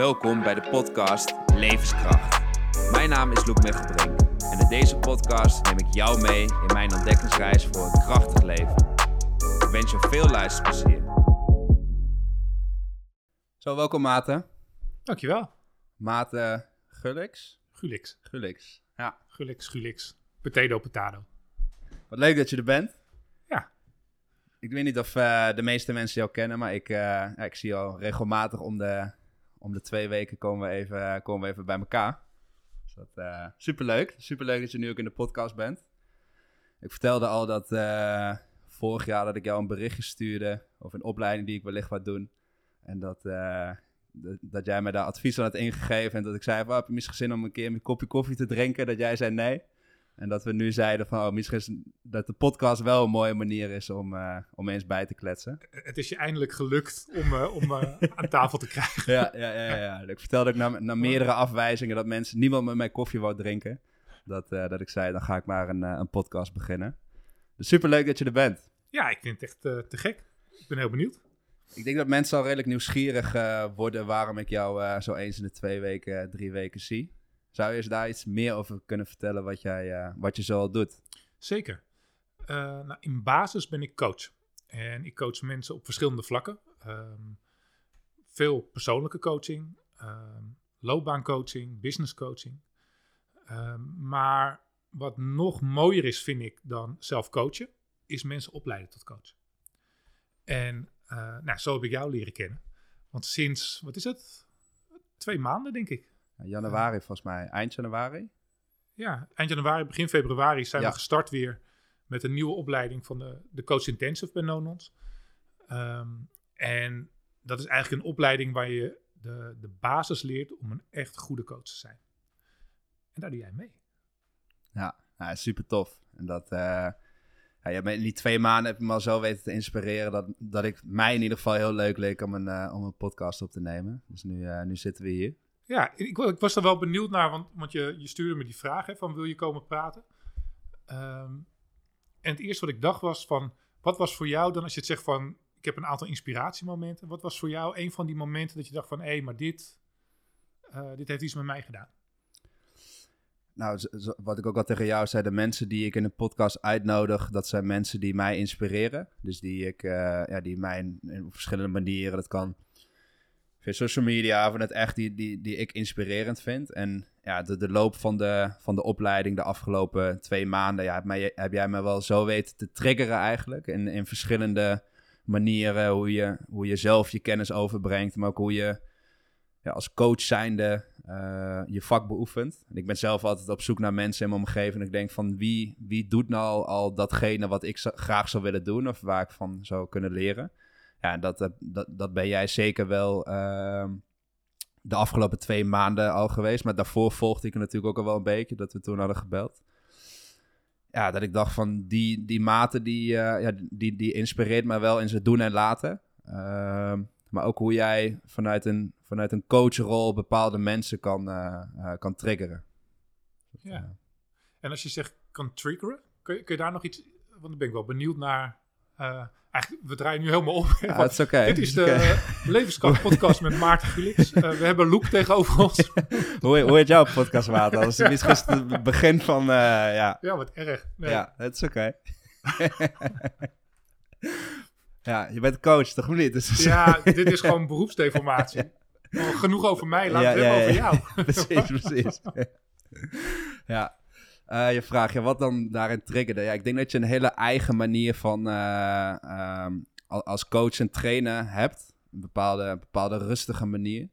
Welkom bij de podcast Levenskracht. Mijn naam is Loek Mechtelbrink en in deze podcast neem ik jou mee in mijn ontdekkingsreis voor een krachtig leven. Ik wens je veel luisterplezier. Zo, welkom Maarten. Dankjewel. Maarten Gullix? Gulix. Gullix, ja. Gulix, Gulix. Potato, potato. Wat leuk dat je er bent. Ja. Ik weet niet of eh, de meeste mensen jou kennen, maar ik, eh, ja, ik zie jou regelmatig om de, om de twee weken komen we even, komen we even bij elkaar. Dus dat eh superleuk. Superleuk dat je nu ook in de podcast bent. Ik vertelde al dat eh, vorig jaar dat ik jou een berichtje stuurde over een opleiding die ik wellicht wat doen. En dat, eh, dat, jij mij daar advies aan had ingegeven. En dat ik zei, heb je misschien zin om een keer een kopje koffie te drinken? Dat jij zei nee. En dat we nu zeiden van, oh, misschien is dat de podcast wel een mooie manier is om, eh, om eens bij te kletsen. Het is je eindelijk gelukt om, eh, om eh, aan tafel te krijgen. Ja, ja, ja, ja. Ik vertelde ook na, na meerdere afwijzingen dat mensen, niemand met mij koffie wou drinken. Dat, dat ik zei, dan ga ik maar een, een podcast beginnen. Dus superleuk dat je er bent. Ja, ik vind het echt te gek. Ik ben heel benieuwd. Ik denk dat mensen al redelijk nieuwsgierig worden waarom ik jou zo eens in de twee weken, drie weken zie. Zou je eens daar iets meer over kunnen vertellen wat, jij, eh, wat je zo al doet? Zeker. Eh, nou, in basis ben ik coach. En ik coach mensen op verschillende vlakken. Ehm, veel persoonlijke coaching, ehm, loopbaancoaching, business coaching. Ehm, maar wat nog mooier is, vind ik, dan zelf coachen, is mensen opleiden tot coach. En eh, nou, zo heb ik jou leren kennen. Want sinds, wat is het? Twee maanden, denk ik. Januari volgens mij, eind januari. Ja, eind januari, begin februari zijn Ja. we gestart weer met een nieuwe opleiding van de, de Coach Intensive bij Nonons. Ehm, en dat is eigenlijk een opleiding waar je de, de basis leert om een echt goede coach te zijn. En daar doe jij mee. Ja, nou, super tof. En dat, eh, ja, in die twee maanden heb je me al zo weten te inspireren dat, dat ik mij in ieder geval heel leuk leek om een, eh, om een podcast op te nemen. Dus nu, eh, nu zitten we hier. Ja, ik, ik was er wel benieuwd naar, want, je, je stuurde me die vraag hè, van wil je komen praten? Ehm, en het eerste wat ik dacht was van, wat was voor jou dan als je het zegt van, ik heb een aantal inspiratiemomenten. Wat was voor jou een van die momenten dat je dacht van, hé, maar dit, eh, dit heeft iets met mij gedaan? Nou, wat ik ook al tegen jou zei, de mensen die ik in de podcast uitnodig, dat zijn mensen die mij inspireren. Dus die ik, eh, ja, die mij in, verschillende manieren, dat kan via social media of net echt, die, die, die ik inspirerend vind. En ja, de, de loop van de, van de opleiding de afgelopen twee maanden, ja, heb, mij, heb jij me wel zo weten te triggeren eigenlijk. In, in verschillende manieren, hoe je, hoe je zelf je kennis overbrengt, maar ook hoe je ja, als coach zijnde eh, je vak beoefent. En ik ben zelf altijd op zoek naar mensen in mijn omgeving. En ik denk van wie, wie doet nou al datgene wat ik graag zou willen doen. Of waar ik van zou kunnen leren. Ja, dat, dat, dat ben jij zeker wel ehm, de afgelopen twee maanden al geweest. Maar daarvoor volgde ik natuurlijk ook al wel een beetje. Dat we toen hadden gebeld. Ja, dat ik dacht van die, die mate die, eh, ja, die, die inspireert mij wel in zijn doen en laten. Ehm, maar ook hoe jij vanuit een, vanuit een coachrol bepaalde mensen kan, eh, eh, kan triggeren. Ja. En als je zegt kan triggeren, kun je, kun je daar nog iets, want dan ben ik wel benieuwd naar, eh, eigenlijk, we draaien nu helemaal om. Ja, Want het is. Dit is de eh, Levenskracht podcast met Maarten Felix. Eh, we hebben Loek tegenover ons. Hoe, hoe heet jouw podcast, Maarten? Dat is het begin van... eh, ja. Ja, wat erg. Nee. ja, het is oké. ja, je bent coach, toch of niet? Dus, Ja, dit is gewoon beroepsdeformatie. Genoeg over mij, laat Ja, het ja, hebben over jou. precies, precies. ja. Eh, je vraagt je wat dan daarin triggerde. Ja, ik denk dat je een hele eigen manier van eh, ehm, al- als coach en trainer hebt. Een bepaalde, bepaalde rustige manier.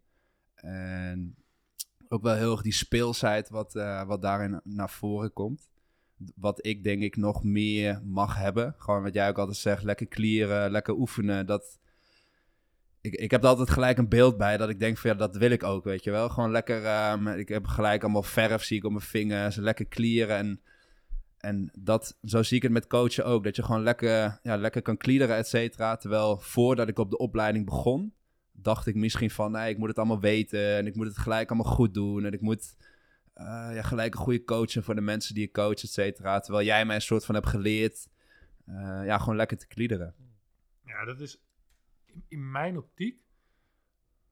En ook wel heel erg die speelsheid wat, eh, wat daarin naar voren komt. Wat ik denk ik nog meer mag hebben. Gewoon wat jij ook altijd zegt, lekker clearen, lekker oefenen. Dat, ik, heb er altijd gelijk een beeld bij dat ik denk van ja, dat wil ik ook, weet je wel. Gewoon lekker, ehm, ik heb gelijk allemaal verf zie ik op mijn vingers, lekker clearen en, en dat, zo zie ik het met coachen ook. Dat je gewoon lekker, ja, lekker kan clearen, et cetera. Terwijl voordat ik op de opleiding begon, dacht ik misschien van nee, ik moet het allemaal weten en ik moet het gelijk allemaal goed doen en ik moet eh, ja, gelijk een goede coach zijn voor de mensen die ik coach, et cetera. Terwijl jij mij een soort van hebt geleerd, eh, ja, gewoon lekker te clearen. Ja, dat is in, mijn optiek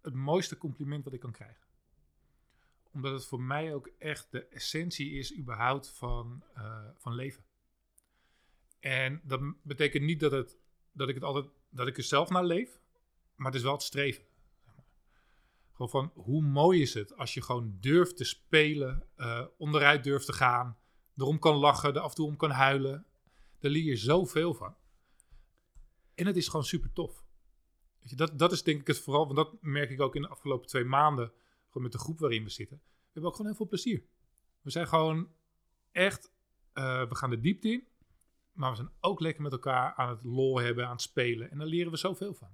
het mooiste compliment wat ik kan krijgen. Omdat het voor mij ook echt de essentie is überhaupt van, eh, van leven. En dat betekent niet dat, het, dat ik het altijd dat ik er zelf naar leef, maar het is wel het streven. Gewoon van hoe mooi is het als je gewoon durft te spelen, uh, onderuit durft te gaan, erom kan lachen, er af en toe om kan huilen. Daar leer je zoveel van. En het is gewoon super tof. Dat, dat is denk ik het vooral, want dat merk ik ook in de afgelopen twee maanden, gewoon met de groep waarin we zitten. We hebben ook gewoon heel veel plezier. We zijn gewoon echt, uh, we gaan de diepte in, maar we zijn ook lekker met elkaar aan het lol hebben, aan het spelen. En daar leren we zoveel van.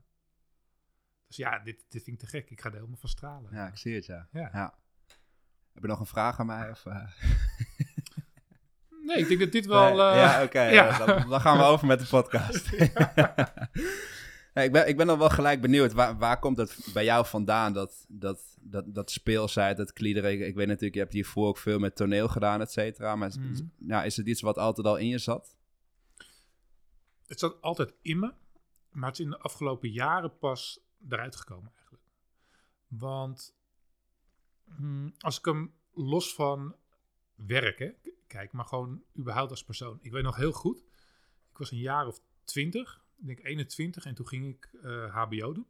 Dus ja, dit, dit vind ik te gek. Ik ga er helemaal van stralen. Ja, ik zie het, ja. ja. Heb je nog een vraag aan mij? Of, uh... Nee, ik denk dat dit wel... Nee, ja, eh, oké. ja. dan, dan, gaan we over met de podcast. ik, ben, ik ben dan wel gelijk benieuwd. Waar, waar komt het bij jou vandaan, dat, dat, dat, dat speelsheid, dat kliederen? Ik, weet natuurlijk, je hebt hiervoor ook veel met toneel gedaan, et cetera. Maar mm ja, is het iets wat altijd al in je zat? Het zat altijd in me. Maar het is in de afgelopen jaren pas eruit gekomen eigenlijk. Want mm, als ik hem los van werken kijk, maar gewoon überhaupt als persoon. Ik weet nog heel goed, ik was een jaar of twintig, denk 21, en toen ging ik HBO eh, doen.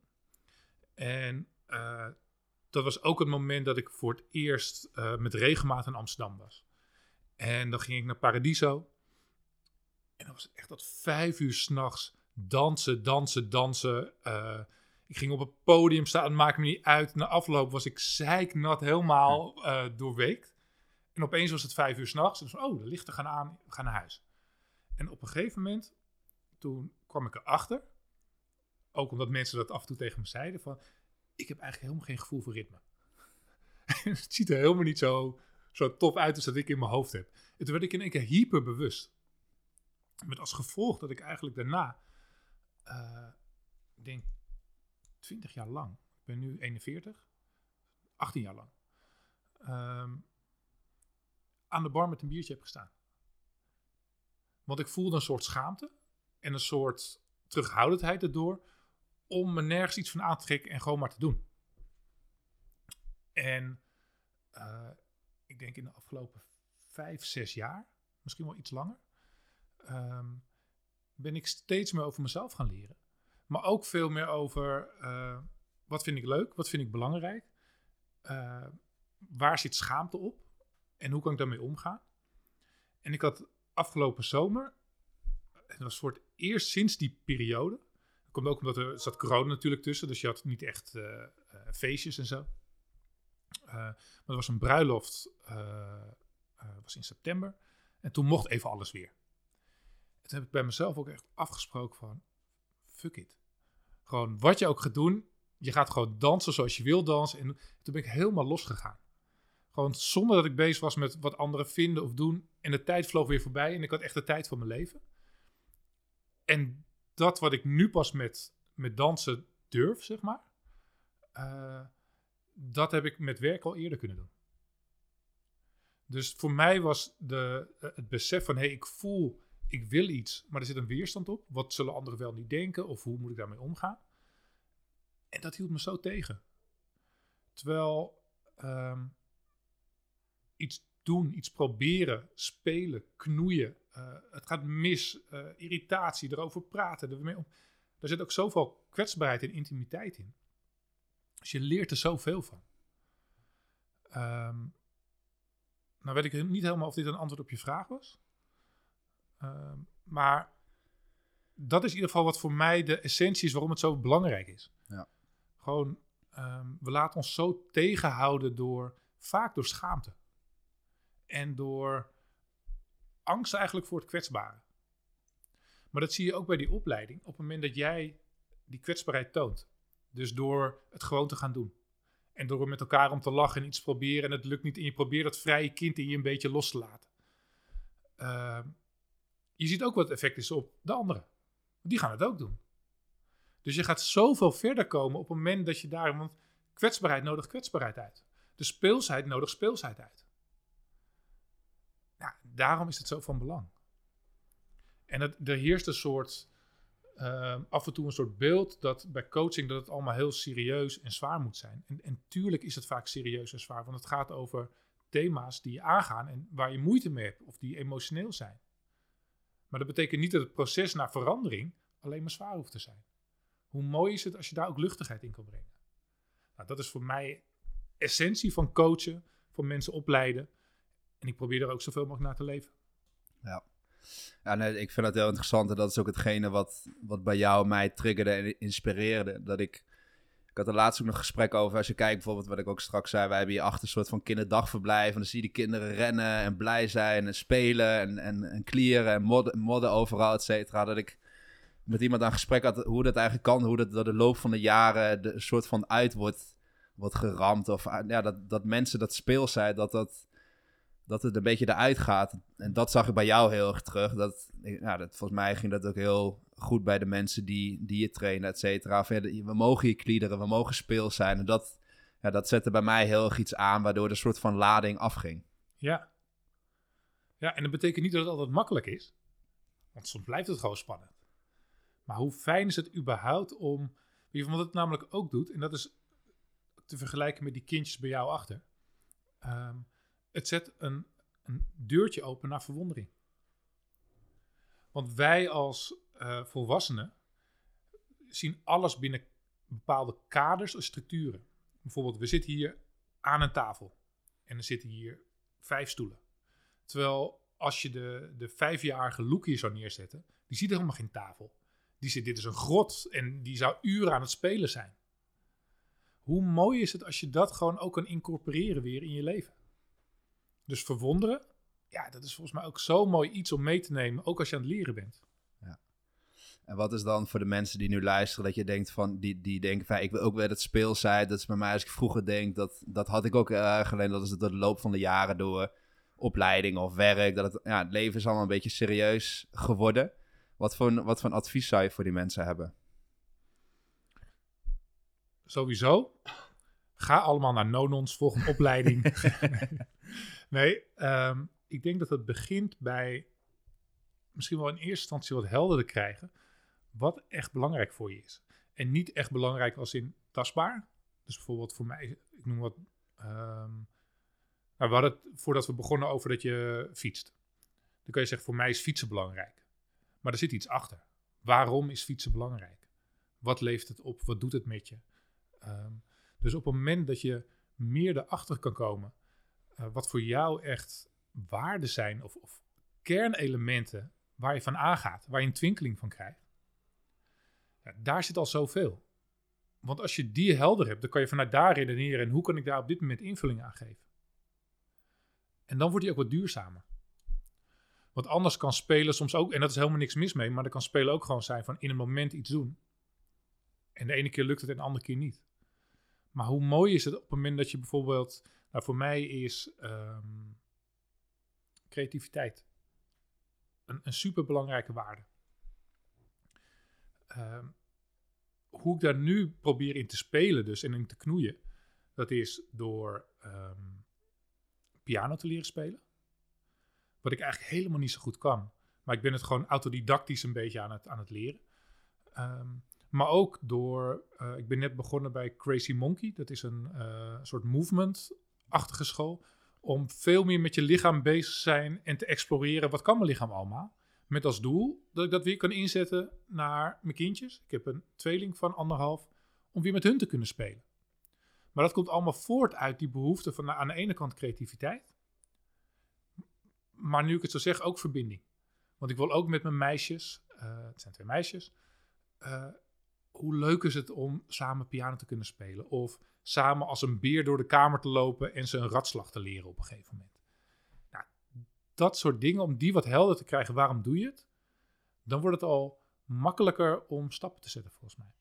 En uh, dat was ook het moment dat ik voor het eerst uh, met regelmaat in Amsterdam was. En dan ging ik naar Paradiso. En dan was echt tot vijf uur s'nachts dansen, dansen, dansen. ik ging op het podium staan, maakte me niet uit. Na afloop was ik zeiknat, helemaal doorweekt. En opeens was het vijf uur s'nachts. Dus, oh, de lichten gaan aan, we gaan naar huis. En op een gegeven moment, toen kwam ik erachter, ook omdat mensen dat af en toe tegen me zeiden, van, ik heb eigenlijk helemaal geen gevoel voor ritme. het ziet er helemaal niet zo, zo top uit als dat ik in mijn hoofd heb. En toen werd ik in één keer hyperbewust. Met als gevolg dat ik eigenlijk daarna, uh, ik denk 20 jaar lang, ik ben nu 41, 18 jaar lang, um, aan de bar met een biertje heb gestaan. Want ik voelde een soort schaamte en een soort terughoudendheid erdoor om me nergens iets van aan te trekken en gewoon maar te doen. En uh, ik denk in de afgelopen vijf, zes jaar, misschien wel iets langer, um, ben ik steeds meer over mezelf gaan leren. Maar ook veel meer over uh, wat vind ik leuk, wat vind ik belangrijk, uh, waar zit schaamte op en hoe kan ik daarmee omgaan? En ik had afgelopen zomer, het was voor het eerst sinds die periode, dat komt ook omdat er zat corona natuurlijk tussen, dus je had niet echt uh, feestjes en zo. Uh, maar er was een bruiloft, was in september, en toen mocht even alles weer. En toen heb ik bij mezelf ook echt afgesproken van, fuck it. Gewoon wat je ook gaat doen, je gaat gewoon dansen zoals je wil dansen. En toen ben ik helemaal losgegaan. Gewoon zonder dat ik bezig was met wat anderen vinden of doen. En de tijd vloog weer voorbij en ik had echt de tijd van mijn leven. En dat wat ik nu pas met, met dansen durf, zeg maar. Uh, dat heb ik met werk al eerder kunnen doen. Dus voor mij was de, eh, het besef van, hé, hey, ik voel, ik wil iets, maar er zit een weerstand op. Wat zullen anderen wel niet denken of hoe moet ik daarmee omgaan? En dat hield me zo tegen. Terwijl um, iets doen, iets proberen, spelen, knoeien. Uh, het gaat mis, uh, irritatie, erover praten. Ermee om. Daar zit ook zoveel kwetsbaarheid en intimiteit in. Dus je leert er zoveel van. Um, nou weet ik niet helemaal of dit een antwoord op je vraag was. Um, maar dat is in ieder geval wat voor mij de essentie is waarom het zo belangrijk is. Ja. Gewoon, um, we laten ons zo tegenhouden door, vaak door schaamte en door angst eigenlijk voor het kwetsbare. Maar dat zie je ook bij die opleiding. Op het moment dat jij die kwetsbaarheid toont. Dus door het gewoon te gaan doen. En door met elkaar om te lachen en iets te proberen en het lukt niet. En je probeert dat vrije kind in je een beetje los te laten. Uh, je ziet ook wat het effect is op de anderen. Die gaan het ook doen. Dus je gaat zoveel verder komen op het moment dat je daar... Want kwetsbaarheid nodigt kwetsbaarheid uit. De speelsheid nodigt speelsheid uit daarom is het zo van belang. En er heerst een soort ehm, af en toe een soort beeld dat bij coaching dat het allemaal heel serieus en zwaar moet zijn. En, en tuurlijk is het vaak serieus en zwaar, want het gaat over thema's die je aangaan en waar je moeite mee hebt of die emotioneel zijn. Maar dat betekent niet dat het proces naar verandering alleen maar zwaar hoeft te zijn. Hoe mooi is het als je daar ook luchtigheid in kan brengen? Nou, dat is voor mij essentie van coachen, van mensen opleiden. En ik probeer er ook zoveel mogelijk naar te leven. Ja. Ja, nee, ik vind dat heel interessant. En dat is ook hetgene wat, wat bij jou mij triggerde en inspireerde. Dat ik, ik had er laatst ook nog gesprek over. Als je kijkt bijvoorbeeld wat ik ook straks zei. Wij hebben hier achter een soort van kinderdagverblijf. En dan zie je die kinderen rennen en blij zijn en spelen. En, en, en klieren en modden, overal, et cetera. Dat ik met iemand aan gesprek had hoe dat eigenlijk kan. Hoe dat door de loop van de jaren de, soort van uit wordt, wordt geramd. Of ja, dat, dat mensen dat speels zijn, dat dat dat het een beetje eruit gaat. En dat zag ik bij jou heel erg terug. Dat, ja, dat, volgens mij ging dat ook heel goed bij de mensen die, die je trainen, et cetera. We mogen hier kliederen, we mogen speels zijn. En dat, ja, dat zette bij mij heel erg iets aan, waardoor er een soort van lading afging. Ja. Ja, en dat betekent niet dat het altijd makkelijk is. Want soms blijft het gewoon spannend. Maar hoe fijn is het überhaupt om... Wat het namelijk ook doet, en dat is te vergelijken met die kindjes bij jou achter... Ehm, het zet een, deurtje open naar verwondering. Want wij als uh, volwassenen zien alles binnen bepaalde kaders of structuren. Bijvoorbeeld, we zitten hier aan een tafel en er zitten hier vijf stoelen. Terwijl als je de, de vijfjarige Loek hier zou neerzetten, die ziet helemaal geen tafel. Die zit, dit is een grot en die zou uren aan het spelen zijn. Hoe mooi is het als je dat gewoon ook kan incorporeren weer in je leven? Dus verwonderen, ja, dat is volgens mij ook zo mooi iets om mee te nemen, ook als je aan het leren bent. Ja. En wat is dan voor de mensen die nu luisteren, dat je denkt van, die, die denken van, ik wil ook weer het speel zijn. Dat is bij mij als ik vroeger denk, dat, dat had ik ook erg alleen, dat is het door de loop van de jaren door opleiding of werk, dat het, ja, het leven is allemaal een beetje serieus geworden. Wat voor, wat voor advies zou je voor die mensen hebben? Sowieso, ga allemaal naar Nonons, volg een opleiding. Nee, ehm, ik denk dat het begint bij misschien wel in eerste instantie wat helderder krijgen wat echt belangrijk voor je is. En niet echt belangrijk als in tastbaar. Dus bijvoorbeeld voor mij, ik noem wat. Um, we hadden het voordat we begonnen over dat je fietst. Dan kan je zeggen, voor mij is fietsen belangrijk. Maar er zit iets achter. Waarom is fietsen belangrijk? Wat leeft het op? Wat doet het met je? Ehm, dus op het moment dat je meer erachter kan komen eh, wat voor jou echt waarden zijn of, of kernelementen waar je van aangaat, waar je een twinkeling van krijgt. Ja, daar zit al zoveel. Want als je die helder hebt, dan kan je vanuit daar redeneren en hoe kan ik daar op dit moment invulling aan geven. En dan wordt die ook wat duurzamer. Want anders kan spelen soms ook, en dat is helemaal niks mis mee, maar dan kan spelen ook gewoon zijn van in een moment iets doen. En de ene keer lukt het en de andere keer niet. Maar hoe mooi is het op het moment dat je bijvoorbeeld nou, voor mij is ehm, creativiteit een, een superbelangrijke waarde. Ehm, hoe ik daar nu probeer in te spelen dus en in te knoeien, dat is door ehm, piano te leren spelen. Wat ik eigenlijk helemaal niet zo goed kan. Maar ik ben het gewoon autodidactisch een beetje aan het, aan het leren. maar ook door, uh, ik ben net begonnen bij Crazy Monkey. Dat is een uh, soort movement achtige school. Om veel meer met je lichaam bezig te zijn en te exploreren. Wat kan mijn lichaam allemaal? Met als doel dat ik dat weer kan inzetten naar mijn kindjes. Ik heb een tweeling van anderhalf. Om weer met hun te kunnen spelen. Maar dat komt allemaal voort uit die behoefte van aan de ene kant creativiteit. Maar nu ik het zo zeg, ook verbinding. Want ik wil ook met mijn meisjes, uh, het zijn twee meisjes, uh, hoe leuk is het om samen piano te kunnen spelen? Of samen als een beer door de kamer te lopen en ze een ratslag te leren op een gegeven moment. Nou, dat soort dingen, om die wat helder te krijgen, waarom doe je het? Dan wordt het al makkelijker om stappen te zetten, volgens mij.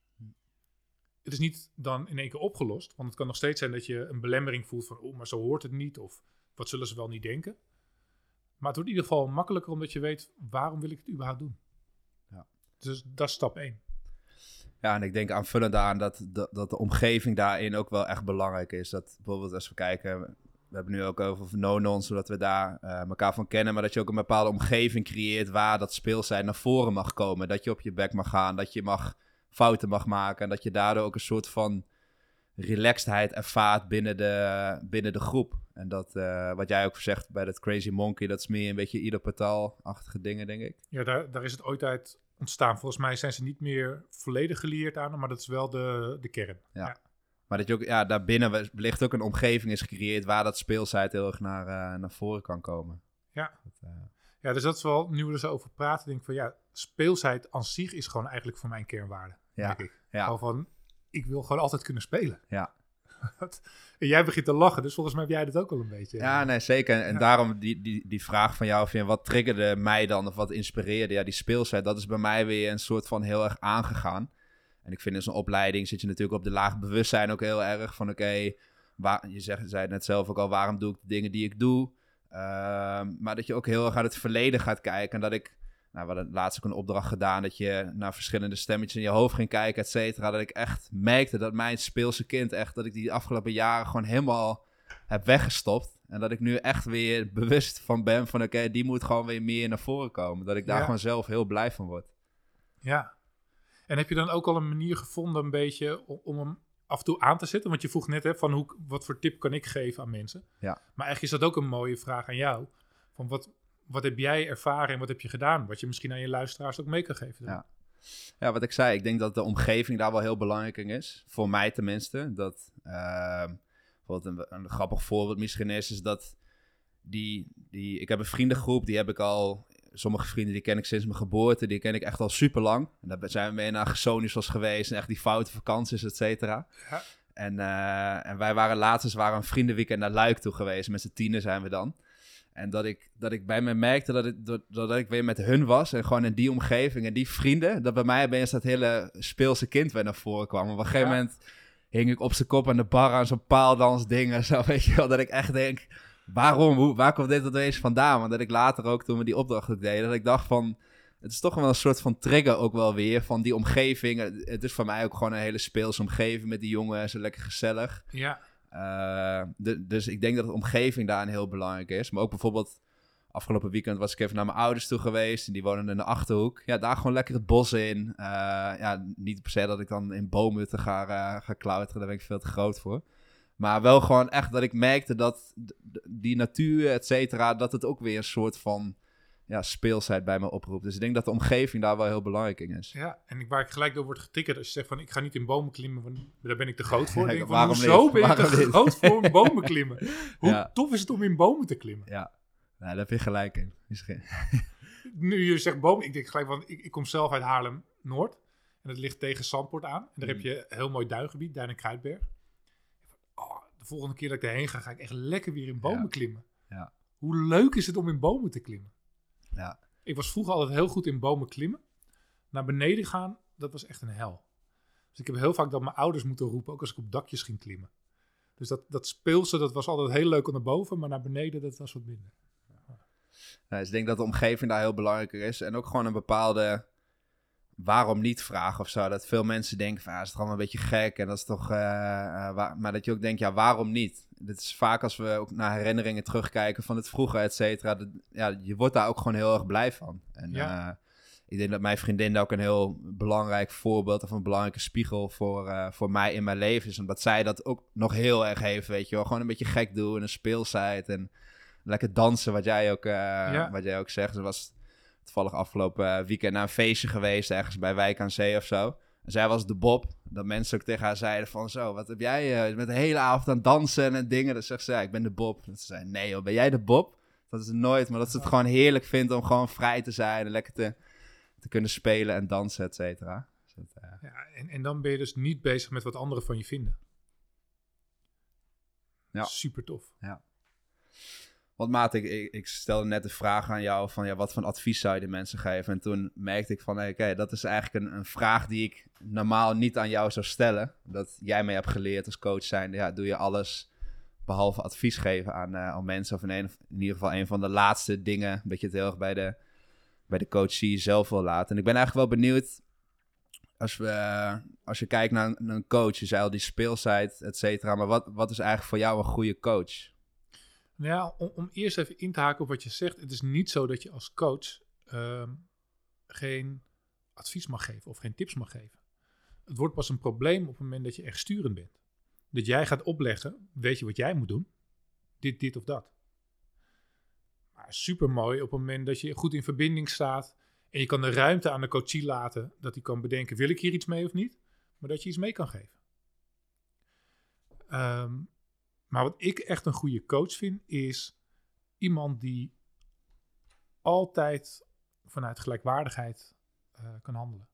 Het is niet dan in één keer opgelost, want het kan nog steeds zijn dat je een belemmering voelt van, oh, maar zo hoort het niet, of wat zullen ze wel niet denken. Maar het wordt in ieder geval makkelijker omdat je weet, waarom wil ik het überhaupt doen? Ja. Dus dat is stap 1. Ja, en ik denk aanvullend aan dat, dat, dat de omgeving daarin ook wel echt belangrijk is. Dat bijvoorbeeld als we kijken, we hebben nu ook over no-non, zodat we daar uh, elkaar van kennen. Maar dat je ook een bepaalde omgeving creëert waar dat speelsheid naar voren mag komen. Dat je op je bek mag gaan, dat je mag fouten mag maken. En dat je daardoor ook een soort van relaxedheid ervaart binnen de, binnen de groep. En dat, uh, wat jij ook zegt bij dat Crazy Monkey, dat is meer een beetje ieder portaal-achtige dingen, denk ik. Ja, daar, daar is het ooit uit ontstaan. Volgens mij zijn ze niet meer volledig geleerd aan, maar dat is wel de, de kern. Ja. ja. Maar dat je ook, ja, daarbinnen wellicht ook een omgeving is gecreëerd waar dat speelsheid heel erg naar, uh, naar voren kan komen. Ja. Dat, uh... ja, dus dat is wel, nu we er zo over praten, denk ik van ja, speelsheid aan zich is gewoon eigenlijk voor mijn kernwaarde. Ja. Denk ik. Ja. Van, ik wil gewoon altijd kunnen spelen. Ja. en jij begint te lachen, dus volgens mij heb jij dat ook al een beetje. Ja, nee, zeker. En, daarom die, die, die vraag van jou, van, wat triggerde mij dan of wat inspireerde? Ja, die speelsheid, dat is bij mij weer een soort van heel erg aangegaan. En ik vind in zo'n opleiding zit je natuurlijk op de laag bewustzijn ook heel erg van oké, je zegt, zei het net zelf ook al, waarom doe ik de dingen die ik doe? Ehm, maar dat je ook heel erg uit het verleden gaat kijken en dat ik nou, we hadden laatst ook een opdracht gedaan dat je naar verschillende stemmetjes in je hoofd ging kijken, et cetera. Dat ik echt merkte dat mijn speelse kind echt, dat ik die afgelopen jaren gewoon helemaal heb weggestopt. En dat ik nu echt weer bewust van ben van oké, die moet gewoon weer meer naar voren komen. Dat ik daar gewoon zelf heel blij van word. Ja. En heb je dan ook al een manier gevonden een beetje om, om hem af en toe aan te zetten? Want je vroeg net hè, van hoe, wat voor tip kan ik geven aan mensen? Ja. Maar eigenlijk is dat ook een mooie vraag aan jou. Van wat, wat heb jij ervaren en wat heb je gedaan? Wat je misschien aan je luisteraars ook mee kan geven. Ja. ja, wat ik zei, ik denk dat de omgeving daar wel heel belangrijk in is. Voor mij tenminste. Dat, uh, bijvoorbeeld een, een, grappig voorbeeld misschien is, is dat die, die, ik heb een vriendengroep, die heb ik al, sommige vrienden die ken ik sinds mijn geboorte, die ken ik echt al super lang. En daar zijn we mee naar Gesonisos geweest en echt die foute vakanties, et cetera. Ja. En, uh, en wij waren laatst, waren een vriendenweekend naar Luik toe geweest, met z'n tienen zijn we dan. En dat ik, dat ik bij me merkte dat ik, dat, dat ik weer met hun was. En gewoon in die omgeving en die vrienden. Dat bij mij opeens dat hele speelse kind weer naar voren kwam. Op een gegeven moment hing ik op zijn kop aan de bar aan zo'n paaldans dingen. Zo weet je wel. Dat ik echt denk, waarom? Hoe, waar komt dit opeens vandaan? Want dat ik later ook toen we die opdracht ook deden. Dat ik dacht van, het is toch wel een soort van trigger ook wel weer. Van die omgeving. Het is voor mij ook gewoon een hele speelse omgeving met die jongen. Zo lekker gezellig. Ja. Uh, dus ik denk dat de omgeving daarin heel belangrijk is. Maar ook bijvoorbeeld afgelopen weekend was ik even naar mijn ouders toe geweest. En die wonen in de Achterhoek. Ja, daar gewoon lekker het bos in. Uh, ja, niet per se dat ik dan in bomen te ga, uh, ga klauteren. Daar ben ik veel te groot voor. Maar wel gewoon echt dat ik merkte dat die natuur, et cetera, dat het ook weer een soort van ja, speelsheid bij me oproept. Dus ik denk dat de omgeving daar wel heel belangrijk in is. Ja, en waar ik gelijk door word getikkerd als je zegt van ik ga niet in bomen klimmen, want daar ben ik te groot voor. denk, waarom zo ben je te groot voor in bomen klimmen? Hoe tof is het om in bomen te klimmen? Ja, nou, daar heb je gelijk in. Misschien. nu je zegt bomen, ik denk gelijk van ik, ik kom zelf uit Haarlem-Noord en het ligt tegen Zandpoort aan. En daar heb mm. je een heel mooi duingebied, Duin en Kruidberg. Oh, de volgende keer dat ik erheen ga, ga ik echt lekker weer in bomen klimmen. Ja. Hoe leuk is het om in bomen te klimmen? Ja. Ik was vroeger altijd heel goed in bomen klimmen. Naar beneden gaan, dat was echt een hel. Dus ik heb heel vaak dat mijn ouders moeten roepen, ook als ik op dakjes ging klimmen. Dus dat, dat speelse, dat was altijd heel leuk om naar boven, maar naar beneden, dat was wat minder. Ja, dus ik denk dat de omgeving daar heel belangrijk is. En ook gewoon een bepaalde waarom niet vragen of zo. Dat veel mensen denken van, ah, is het allemaal een beetje gek en dat is toch... Uh, maar dat je ook denkt, ja, waarom niet? Dit is vaak als we ook naar herinneringen terugkijken van het vroeger, et cetera. Ja, je wordt daar ook gewoon heel erg blij van. En ja. uh, ik denk dat mijn vriendin ook een heel belangrijk voorbeeld of een belangrijke spiegel voor, uh, voor mij in mijn leven is. Omdat zij dat ook nog heel erg heeft, weet je wel. Gewoon een beetje gek doen en een speelsheid en lekker dansen, wat jij ook, ja. wat jij ook zegt. Er was toevallig afgelopen eh, weekend naar een feestje geweest, ergens bij Wijk aan Zee of zo. En zij was de Bob. Dat mensen ook tegen haar zeiden van zo, wat heb jij uh, met de hele avond aan dansen en dingen. Dan zegt ze, ja, ik ben de Bob. Dat ze zei, nee joh, ben jij de Bob? Dat is het nooit, maar dat ze het gewoon heerlijk vindt om gewoon vrij te zijn en lekker te, te kunnen spelen en dansen, et cetera. Dus uh... ja, en, en dan ben je dus niet bezig met wat anderen van je vinden. Ja. Super tof. Ja. Want maat, ik, ik, stelde net de vraag aan jou van ja, wat voor advies zou je de mensen geven? En toen merkte ik van oké, dat is eigenlijk een, een, vraag die ik normaal niet aan jou zou stellen. Dat jij mij hebt geleerd als coach zijn, ja, doe je alles behalve advies geven aan, uh, aan mensen. Of in, ieder geval een van de laatste dingen, dat je het heel erg bij de, bij de coachie zelf wil laten. En ik ben eigenlijk wel benieuwd, als, we, als je kijkt naar, naar een coach, je zei al die speelsheid, et cetera. Maar wat, wat is eigenlijk voor jou een goede coach? Nou ja, om, om eerst even in te haken op wat je zegt. Het is niet zo dat je als coach ehm, geen advies mag geven of geen tips mag geven. Het wordt pas een probleem op het moment dat je echt sturend bent. Dat jij gaat opleggen, weet je wat jij moet doen? Dit, dit of dat. Maar super mooi op het moment dat je goed in verbinding staat en je kan de ruimte aan de coachie laten dat hij kan bedenken, wil ik hier iets mee of niet? Maar dat je iets mee kan geven. Ehm, maar wat ik echt een goede coach vind, is iemand die altijd vanuit gelijkwaardigheid uh, kan handelen.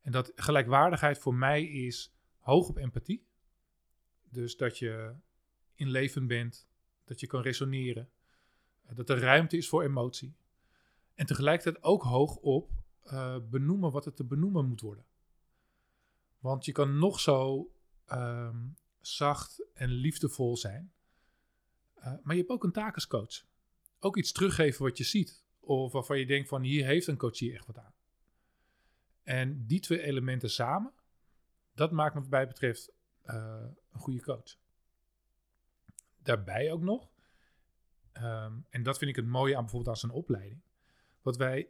En dat gelijkwaardigheid voor mij is hoog op empathie. Dus dat je in leven bent, dat je kan resoneren, eh, dat er ruimte is voor emotie. En tegelijkertijd ook hoog op uh, benoemen wat er te benoemen moet worden. Want je kan nog zo um, zacht en liefdevol zijn. Uh, maar je hebt ook een taak als coach. Ook iets teruggeven wat je ziet. Of waarvan je denkt van hier heeft een coach hier echt wat aan. En die twee elementen samen, dat maakt wat mij betreft uh, een goede coach. Daarbij ook nog, um, en dat vind ik het mooie aan bijvoorbeeld aan zijn opleiding. Wat wij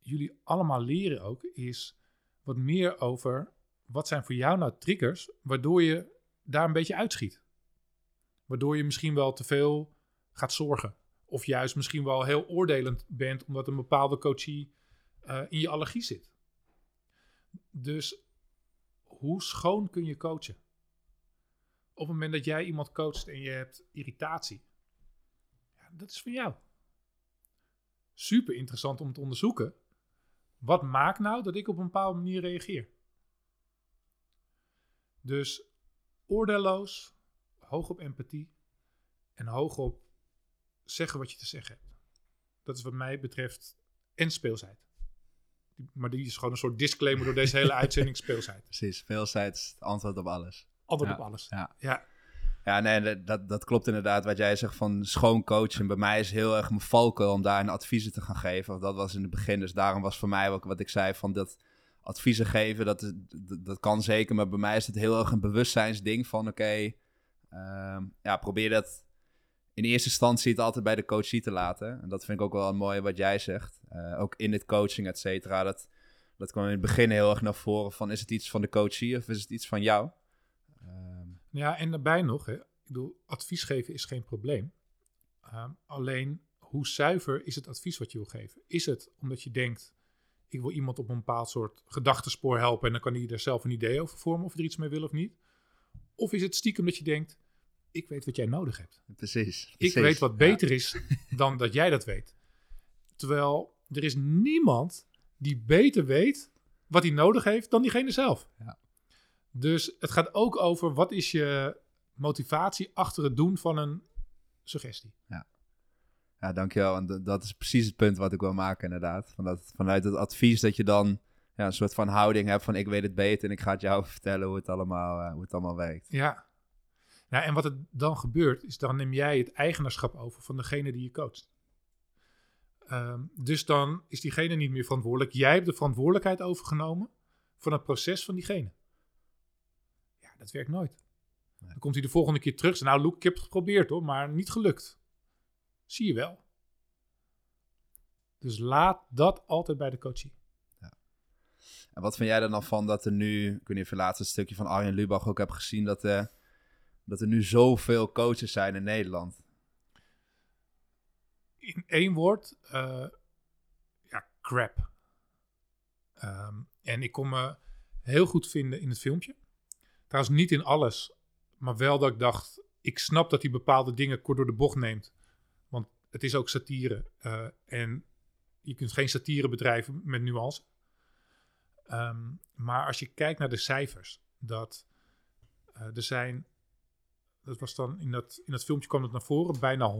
jullie allemaal leren ook, is wat meer over wat zijn voor jou nou triggers waardoor je daar een beetje uitschiet. Waardoor je misschien wel te veel gaat zorgen. Of juist misschien wel heel oordelend bent omdat een bepaalde coachie uh, in je allergie zit. Dus hoe schoon kun je coachen? Op het moment dat jij iemand coacht en je hebt irritatie, ja, dat is van jou. Super interessant om te onderzoeken. Wat maakt nou dat ik op een bepaalde manier reageer? Dus oordeelloos, hoog op empathie en hoog op zeggen wat je te zeggen hebt. Dat is wat mij betreft en speelsheid. Maar die is gewoon een soort disclaimer door deze hele uitzending speelsheid. Precies, speelsheid is het antwoord op alles. Antwoord op alles. Ja. ja. Ja, nee, dat, dat klopt inderdaad wat jij zegt van schoon coachen. Bij mij is heel erg mijn valkuil om daar een adviezen te gaan geven. Dat was in het begin, dus daarom was voor mij ook wat ik zei van dat adviezen geven, dat, dat, kan zeker. Maar bij mij is het heel erg een bewustzijnsding van oké, ehm, ja, probeer dat in eerste instantie het altijd bij de coachie te laten. En dat vind ik ook wel mooi wat jij zegt. Uh, ook in het coaching, et cetera. Dat, dat kwam in het begin heel erg naar voren van is het iets van de coachie of is het iets van jou? Um, ja, en daarbij nog, hè, ik bedoel, advies geven is geen probleem. Um, alleen, hoe zuiver is het advies wat je wil geven? Is het omdat je denkt, ik wil iemand op een bepaald soort gedachtenspoor helpen en dan kan hij er zelf een idee over vormen of er iets mee wil of niet? Of is het stiekem dat je denkt, ik weet wat jij nodig hebt. Precies. Ik weet wat beter is dan dat jij dat weet. Terwijl er is niemand die beter weet wat hij nodig heeft dan diegene zelf. Ja. Dus het gaat ook over wat is je motivatie achter het doen van een suggestie. Ja. Ja, dankjewel. En dat is precies het punt wat ik wil maken, inderdaad. Van dat, vanuit het advies dat je dan ja, een soort van houding hebt van ik weet het beter en ik ga het jou vertellen hoe het allemaal, uh, hoe het allemaal werkt. Ja. Nou, en wat er dan gebeurt, is dan neem jij het eigenaarschap over van degene die je coacht. Um, dus dan is diegene niet meer verantwoordelijk. Jij hebt de verantwoordelijkheid overgenomen van het proces van diegene. Ja, dat werkt nooit. Nee. Dan komt hij de volgende keer terug. Nou, Luke, ik heb het geprobeerd hoor, maar niet gelukt. Zie je wel. Dus laat dat altijd bij de coachie. Ja. En wat vind jij er dan van dat er nu, ik weet niet of je laatst een stukje van Arjen Lubach ook hebt gezien, dat, uh, dat er nu zoveel coaches zijn in Nederland? In één woord, uh, ja, crap. Um, en ik kon me heel goed vinden in het filmpje. Trouwens niet in alles, maar wel dat ik dacht, ik snap dat hij bepaalde dingen kort door de bocht neemt het is ook satire. Uh, en je kunt geen satire bedrijven met nuance. Um, maar als je kijkt naar de cijfers, dat uh, er zijn, dat was dan in dat, in dat filmpje kwam het naar voren, bijna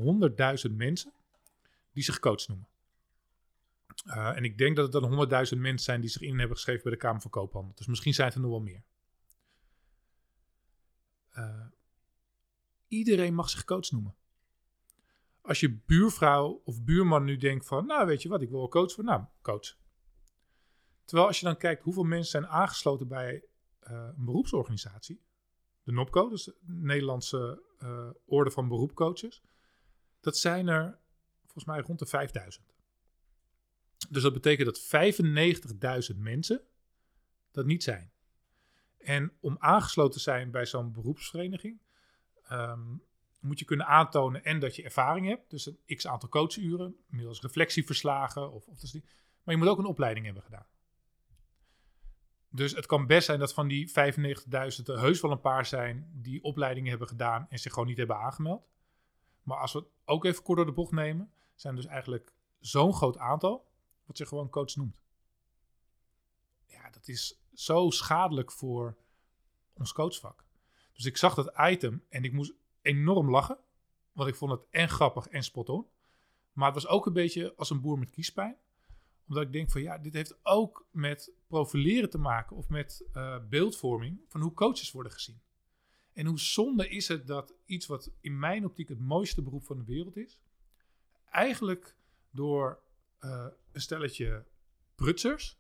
100.000 mensen die zich coach noemen. Uh, en ik denk dat het dan 100.000 mensen zijn die zich in hebben geschreven bij de Kamer van Koophandel. Dus misschien zijn het er nog wel meer. Iedereen mag zich coach noemen als je buurvrouw of buurman nu denkt van, nou weet je wat, ik wil coach voor, nou, coach. Terwijl als je dan kijkt hoeveel mensen zijn aangesloten bij uh, een beroepsorganisatie, de NOPCO, dus de Nederlandse uh, Orde van Beroepcoaches, Dat zijn er volgens mij rond de 5000. Dus dat betekent dat 95.000 mensen dat niet zijn. En om aangesloten te zijn bij zo'n beroepsvereniging, ehm, moet je kunnen aantonen en dat je ervaring hebt. Dus een x aantal coachuren, middels reflectieverslagen. Of, of dus maar je moet ook een opleiding hebben gedaan. Dus het kan best zijn dat van die 95.000 er heus wel een paar zijn die opleidingen hebben gedaan en zich gewoon niet hebben aangemeld. Maar als we het ook even kort door de bocht nemen, zijn dus eigenlijk zo'n groot aantal wat zich gewoon coach noemt. Ja, dat is zo schadelijk voor ons coachvak. Dus ik zag dat item en ik moest enorm lachen. Want ik vond het en grappig en spot on. Maar het was ook een beetje als een boer met kiespijn. Omdat ik denk van ja, dit heeft ook met profileren te maken. Of met uh, beeldvorming van hoe coaches worden gezien. En hoe zonde is het dat iets wat in mijn optiek het mooiste beroep van de wereld is. Eigenlijk door uh, een stelletje prutsers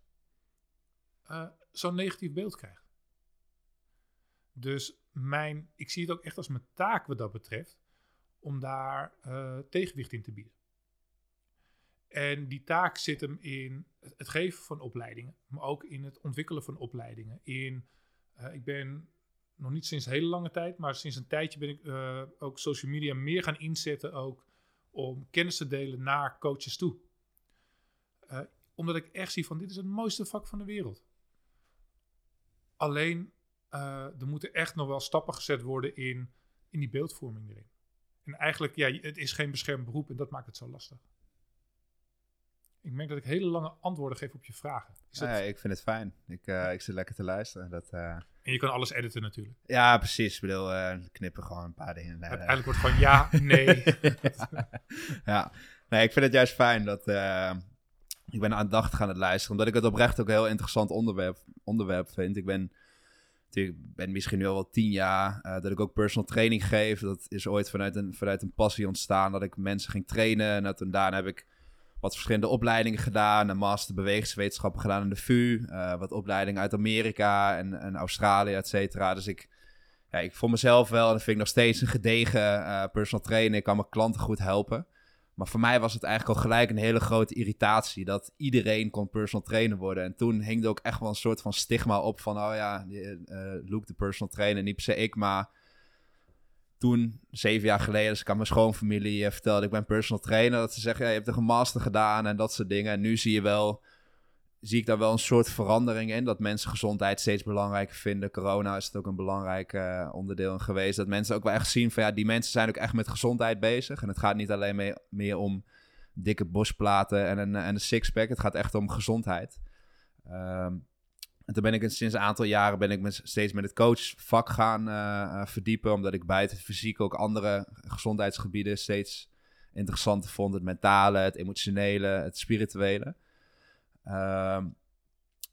uh, zo'n negatief beeld krijgt. Dus mijn, ik zie het ook echt als mijn taak wat dat betreft, om daar uh, tegenwicht in te bieden. En die taak zit hem in het geven van opleidingen, maar ook in het ontwikkelen van opleidingen. In, uh, ik ben nog niet sinds hele lange tijd, maar sinds een tijdje ben ik uh, ook social media meer gaan inzetten ook om kennis te delen naar coaches toe. omdat ik echt zie van dit is het mooiste vak van de wereld. Alleen uh, er moeten echt nog wel stappen gezet worden in, in die beeldvorming erin. En eigenlijk, ja, het is geen beschermd beroep en dat maakt het zo lastig. Ik merk dat ik hele lange antwoorden geef op je vragen. Is dat... ik vind het fijn. Ik, uh, ik zit lekker te luisteren. Dat, uh... En je kan alles editen natuurlijk. Ja, precies. Ik bedoel, uh, knippen gewoon een paar dingen. Uiteindelijk wordt gewoon ja, nee. ja, nee, ik vind het juist fijn dat... ik ben aandachtig aan het luisteren. Omdat ik het oprecht ook een heel interessant onderwerp, onderwerp vind. Ik ben ik ben misschien nu al wel tien jaar uh, dat ik ook personal training geef. Dat is ooit vanuit een, vanuit een passie ontstaan dat ik mensen ging trainen. En toen daarna heb ik wat verschillende opleidingen gedaan. Een master bewegingswetenschappen gedaan in de VU. Uh, wat opleidingen uit Amerika en, en Australië, et cetera. Dus ik, ja, ik voor mezelf wel, en dat vind ik nog steeds een gedegen uh, personal trainer. Ik kan mijn klanten goed helpen. Maar voor mij was het eigenlijk al gelijk een hele grote irritatie dat iedereen kon personal trainer worden. En toen hing er ook echt wel een soort van stigma op van, oh ja, uh, Luke de personal trainer, niet per se ik, maar toen, zeven jaar geleden, als ik aan mijn schoonfamilie uh, vertelde, ik ben personal trainer, dat ze zeggen, je hebt een master gedaan en dat soort dingen. En nu zie je wel zie ik daar wel een soort verandering in. Dat mensen gezondheid steeds belangrijker vinden. Corona is het ook een belangrijk uh, onderdeel geweest. Dat mensen ook wel echt zien van ja, die mensen zijn ook echt met gezondheid bezig. En het gaat niet alleen mee, meer om dikke bosplaten en een, en een sixpack. Het gaat echt om gezondheid. Um, en toen ben ik sinds een aantal jaren ben ik me steeds met het coachvak gaan uh, verdiepen. Omdat ik buiten het fysiek ook andere gezondheidsgebieden steeds interessanter vond. Het mentale, het emotionele, het spirituele. Uh,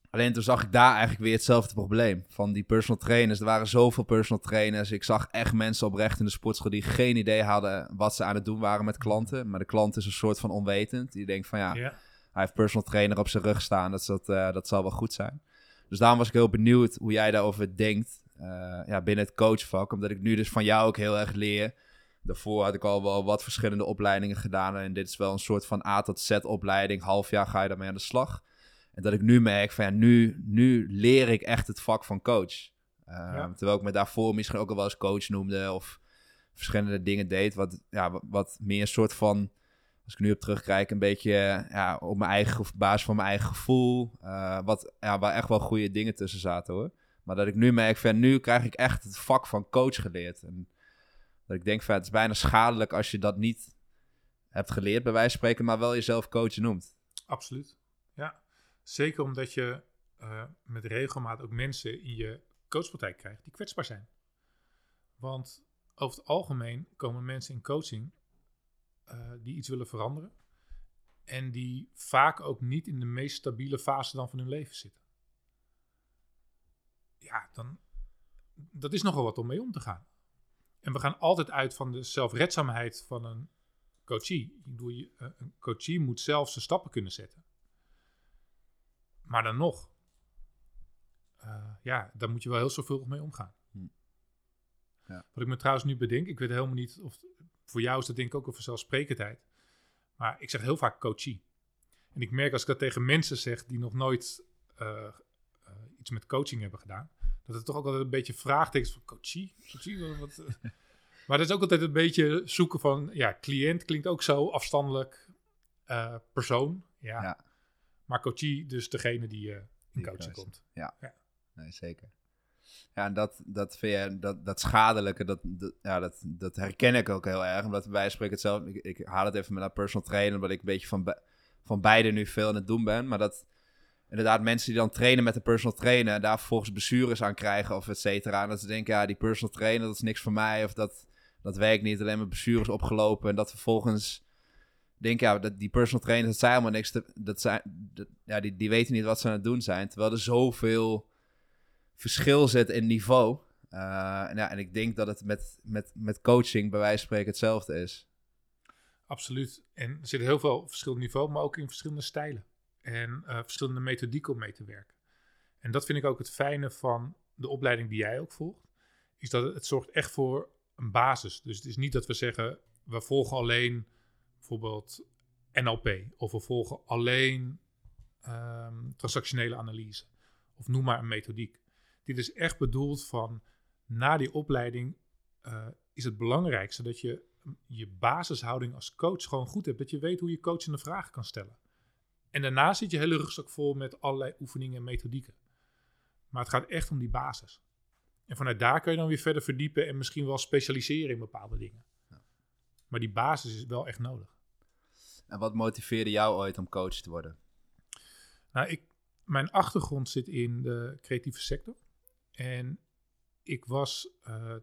alleen toen zag ik daar eigenlijk weer hetzelfde probleem. Van die personal trainers. Er waren zoveel personal trainers. Ik zag echt mensen oprecht in de sportschool die geen idee hadden wat ze aan het doen waren met klanten. Maar de klant is een soort van onwetend. Die denkt van ja, hij heeft personal trainer op zijn rug staan. Dat, dat, uh, dat zal wel goed zijn. Dus daarom was ik heel benieuwd hoe jij daarover denkt. Uh, ja, binnen het coachvak. Omdat ik nu dus van jou ook heel erg leer. Daarvoor had ik al wel wat verschillende opleidingen gedaan. En dit is wel een soort van A tot Z opleiding. Half jaar ga je daarmee aan de slag. En dat ik nu merk van ja, nu, nu leer ik echt het vak van coach. Uh, Terwijl ik me daarvoor misschien ook al wel eens coach noemde of verschillende dingen deed. Wat, ja, wat, meer een soort van, als ik nu op terugkijk, een beetje ja, op mijn eigen basis van mijn eigen gevoel. Uh, wat, ja, waar echt wel goede dingen tussen zaten hoor. Maar dat ik nu merk van nu krijg ik echt het vak van coach geleerd. En dat ik denk van het is bijna schadelijk als je dat niet hebt geleerd bij wijze van spreken, maar wel jezelf coach noemt. Absoluut, ja. Zeker omdat je uh, met regelmaat ook mensen in je coachpraktijk krijgt die kwetsbaar zijn. Want over het algemeen komen mensen in coaching uh, die iets willen veranderen. En die vaak ook niet in de meest stabiele fase dan van hun leven zitten. Ja, dan. Dat is nogal wat om mee om te gaan. En we gaan altijd uit van de zelfredzaamheid van een coachie. Ik bedoel, eh, een coachie moet zelf zijn stappen kunnen zetten. Maar dan nog, uh, ja, daar moet je wel heel zorgvuldig mee omgaan. Hm. Ja. Wat ik me trouwens nu bedenk, ik weet helemaal niet of voor jou is dat denk ik ook een vanzelfsprekendheid. Maar ik zeg heel vaak coachie. En ik merk als ik dat tegen mensen zeg die nog nooit eh, eh, iets met coaching hebben gedaan, dat het toch ook altijd een beetje vraagtekens van coachie. coachie wat, wat, eh. maar dat is ook altijd een beetje zoeken van, ja, cliënt klinkt ook zo afstandelijk, uh, persoon. Ja. Ja. Maar coachie, dus degene die uh, in Die coaching komt. Ja, Ja. nee, zeker. Ja, en dat, dat vind je, dat, dat schadelijke, dat, dat, ja, dat, dat herken ik ook heel erg. Omdat wij spreken het zelf, ik, ik haal het even met een personal trainer, omdat ik een beetje van, van beide nu veel aan het doen ben. Maar dat inderdaad mensen die dan trainen met een personal trainer, en daar vervolgens blessures aan krijgen of et cetera. En dat ze denken, ja, die personal trainer, dat is niks voor mij. Of dat, dat werkt niet, alleen maar blessures opgelopen. En dat vervolgens denk ja, dat die personal trainers, dat zijn helemaal niks. Dat zijn, ja, die, die weten niet wat ze aan het doen zijn. Terwijl er zoveel verschil zit in niveau. Eh, en, ja, en ik denk dat het met, met, met coaching bij wijze van spreken hetzelfde is. Absoluut. En er zit heel veel verschillende niveau, maar ook in verschillende stijlen. En eh, verschillende methodieken om mee te werken. En dat vind ik ook het fijne van de opleiding die jij ook volgt. Is dat het, zorgt echt voor een basis. Dus het is niet dat we zeggen, we volgen alleen bijvoorbeeld NLP. Of we volgen alleen ehm, transactionele analyse. Of noem maar een methodiek. Dit is echt bedoeld van, na die opleiding eh, is het belangrijkste dat je je basishouding als coach gewoon goed hebt. Dat je weet hoe je coachende vragen kan stellen. En daarna zit je hele rugzak vol met allerlei oefeningen en methodieken. Maar het gaat echt om die basis. En vanuit daar kun je dan weer verder verdiepen en misschien wel specialiseren in bepaalde dingen. Maar die basis is wel echt nodig. En wat motiveerde jou ooit om coach te worden? Nou, ik, mijn achtergrond zit in de creatieve sector. En ik was eh,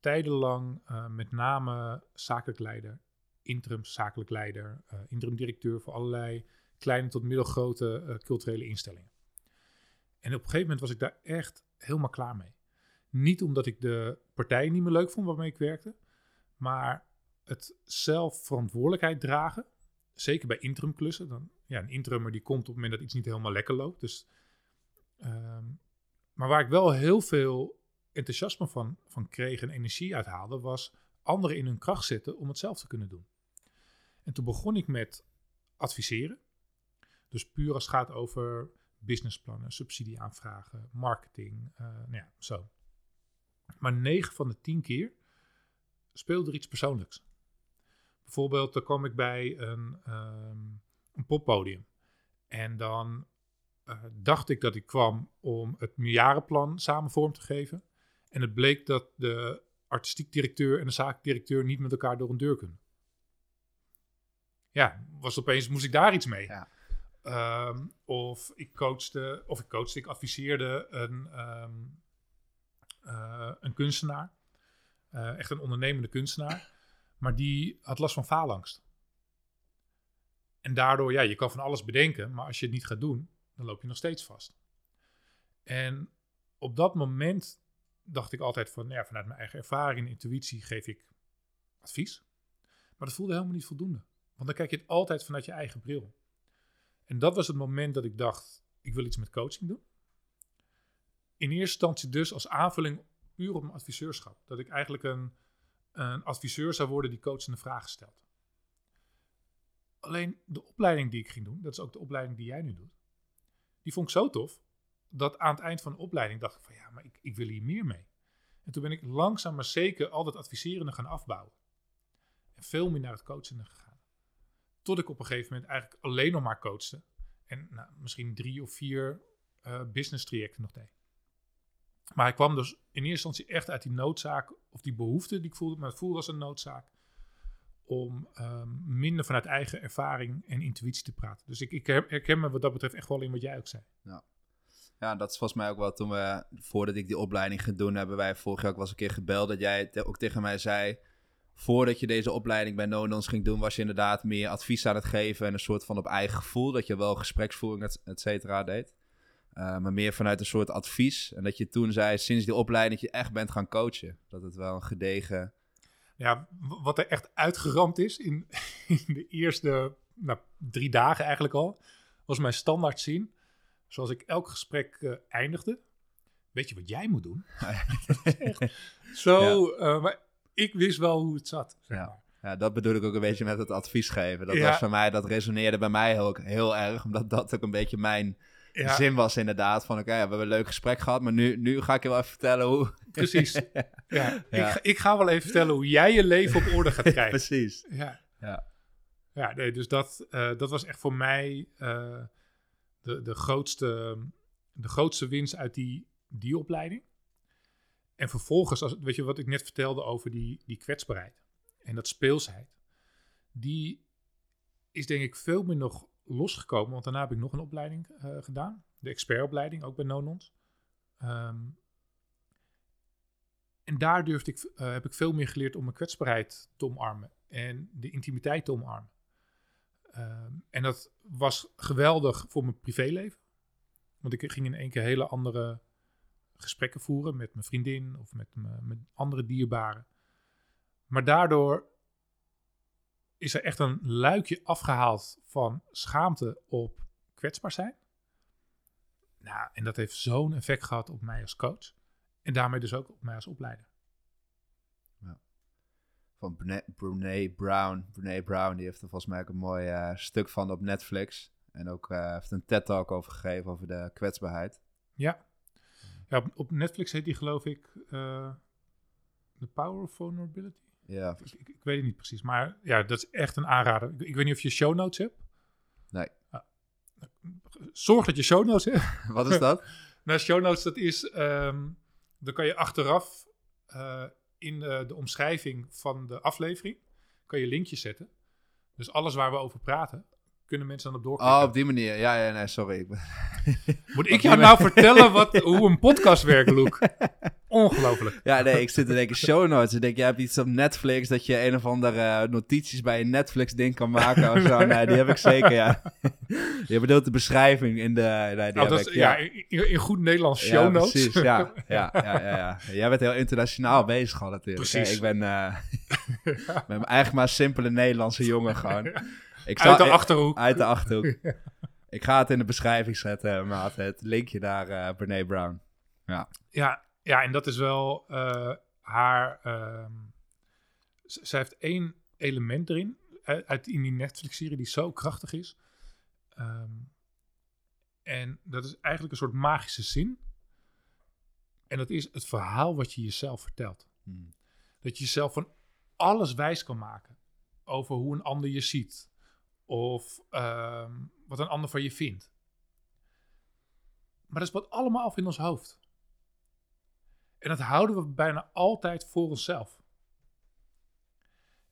tijdenlang eh, met name zakelijk leider, interim zakelijk leider, eh, interim directeur voor allerlei kleine tot middelgrote eh, culturele instellingen. En op een gegeven moment was ik daar echt helemaal klaar mee. Niet omdat ik de partijen niet meer leuk vond waarmee ik werkte, maar het zelf verantwoordelijkheid dragen, zeker bij interimklussen. Dan, ja, een interimmer die komt op het moment dat iets niet helemaal lekker loopt. Dus, ehm, maar waar ik wel heel veel enthousiasme van, van kreeg en energie uithaalde, was anderen in hun kracht zetten om het zelf te kunnen doen. En toen begon ik met adviseren. Dus puur als het gaat over businessplannen, subsidieaanvragen, marketing, eh, nou ja, zo. Maar 9 van de 10 keer speelde er iets persoonlijks. Bijvoorbeeld, dan kwam ik bij een, ehm, een poppodium. En dan eh, dacht ik dat ik kwam om het meerjarenplan samen vorm te geven. En het bleek dat de artistiek directeur en de zaakdirecteur niet met elkaar door een deur kunnen. Ja, was opeens, moest ik daar iets mee. Ja. Ehm, of ik coachte, of ik coachte, ik adviseerde een, ehm, eh, een kunstenaar. Eh, echt een ondernemende kunstenaar. Maar die had last van faalangst. En daardoor, ja, je kan van alles bedenken, maar als je het niet gaat doen, dan loop je nog steeds vast. En op dat moment dacht ik altijd van, ja, vanuit mijn eigen ervaring intuïtie geef ik advies. Maar dat voelde helemaal niet voldoende. Want dan kijk je het altijd vanuit je eigen bril. En dat was het moment dat ik dacht, ik wil iets met coaching doen. In eerste instantie dus als aanvulling puur op mijn adviseurschap. Dat ik eigenlijk een, een adviseur zou worden die coachende vragen stelt. Alleen de opleiding die ik ging doen, dat is ook de opleiding die jij nu doet, die vond ik zo tof, dat aan het eind van de opleiding dacht ik van ja, maar ik, ik wil hier meer mee. En toen ben ik langzaam maar zeker al dat adviserende gaan afbouwen. En veel meer naar het coachende gegaan. Tot ik op een gegeven moment eigenlijk alleen nog maar coachte. En nou, misschien drie of vier eh, business trajecten nog deed. Maar ik kwam dus in eerste instantie echt uit die noodzaak, of die behoefte die ik voelde, maar het voelde als een noodzaak, om ehm, minder vanuit eigen ervaring en intuïtie te praten. Dus ik, ik her- herken me wat dat betreft echt wel in wat jij ook zei. Ja, dat is volgens mij ook wel toen we, voordat ik die opleiding ging doen, hebben wij vorig jaar ook wel eens een keer gebeld. Dat jij ook tegen mij zei, voordat je deze opleiding bij Nonons ging doen, was je inderdaad meer advies aan het geven en een soort van op eigen gevoel. Dat je wel gespreksvoering, et, et cetera, deed. Uh, maar meer vanuit een soort advies. En dat je toen zei, sinds die opleiding, dat je echt bent gaan coachen. Dat het wel een gedegen... Ja, wat er echt uitgeramd is in, in de eerste nou, drie dagen eigenlijk al, was mijn standaard zien. Zoals ik elk gesprek eh, eindigde. Weet je wat jij moet doen? Echt Zo, eh, maar ik wist wel hoe het zat. Zeg Ja. maar. Ja, dat bedoel ik ook een beetje met het advies geven. Dat was voor mij, dat resoneerde bij mij ook heel erg, omdat dat ook een beetje mijn zin was inderdaad. Van oké, we hebben een leuk gesprek gehad, maar nu, nu ga ik je wel even vertellen hoe... precies. Ja. Ja. Ik, ga, ik ga wel even vertellen hoe jij je leven op orde gaat krijgen. Precies. Ja. Ja. Ja, nee, dus dat, eh, dat was echt voor mij eh, de, de, grootste, de grootste winst uit die, die opleiding. En vervolgens, als, weet je wat ik net vertelde over die, die kwetsbaarheid en dat speelsheid, die is denk ik veel meer nog losgekomen, want daarna heb ik nog een opleiding eh, gedaan, de expertopleiding, ook bij Nonons. Ehm, en daar durfde ik, eh, heb ik veel meer geleerd om mijn kwetsbaarheid te omarmen en de intimiteit te omarmen. Ehm, en dat was geweldig voor mijn privéleven. Want ik ging in één keer hele andere gesprekken voeren met mijn vriendin of met, mijn, met andere dierbaren. Maar daardoor is er echt een luikje afgehaald van schaamte op kwetsbaar zijn. Nou, en dat heeft zo'n effect gehad op mij als coach. En daarmee dus ook op mij als opleider. Van Brene, Brene Brown. Brene Brown, die heeft er volgens mij ook een mooi eh, stuk van op Netflix. En ook eh, heeft een TED-talk over gegeven over de kwetsbaarheid. Ja. Ja op, Netflix heet die geloof ik eh The Power of Vulnerability. Ja, Ik, ik, ik weet het niet precies, maar ja, dat is echt een aanrader. Ik, ik weet niet of je show notes hebt. Nee. Ah. Zorg dat je show notes hebt. wat is dat? Nou, show notes, dat is, ehm, dan kan je achteraf eh, in de, de omschrijving van de aflevering, kan je linkjes zetten. Dus alles waar we over praten, kunnen mensen dan op doorklikken. Oh, op die manier. Ja, ja, nee, sorry. Moet ik jou nou vertellen wat, hoe een podcast werkt, Luc? Ongelooflijk. Ja, nee, ik zit te denken show notes. Ik denk, jij hebt iets op Netflix dat je een of andere eh, notities bij een Netflix-ding kan maken of zo. Nee, die heb ik zeker, ja. Je bedoelt de beschrijving in de... Nee, die Oh, heb dat is, ik, ja, in, in goed Nederlands show ja, notes. precies. Ja, ja, ja, ja, ja. Jij bent heel internationaal bezig al natuurlijk. Precies. Ik ben, eh ben eigenlijk maar een simpele Nederlandse jongen gewoon. Ik Uit de Achterhoek. Uit de Achterhoek. Ik ga het in de beschrijving zetten, maat. Het linkje naar eh Brene Brown. Ja, ja, en dat is wel eh, haar. z- zij heeft één element erin. Uit, uit in die Netflix-serie die zo krachtig is. Ehm, en dat is eigenlijk een soort magische zin. En dat is het verhaal wat je jezelf vertelt. Hmm. Dat je jezelf van alles wijs kan maken. Over hoe een ander je ziet. Of ehm, wat een ander van je vindt. Maar dat speelt allemaal af in ons hoofd. En dat houden we bijna altijd voor onszelf.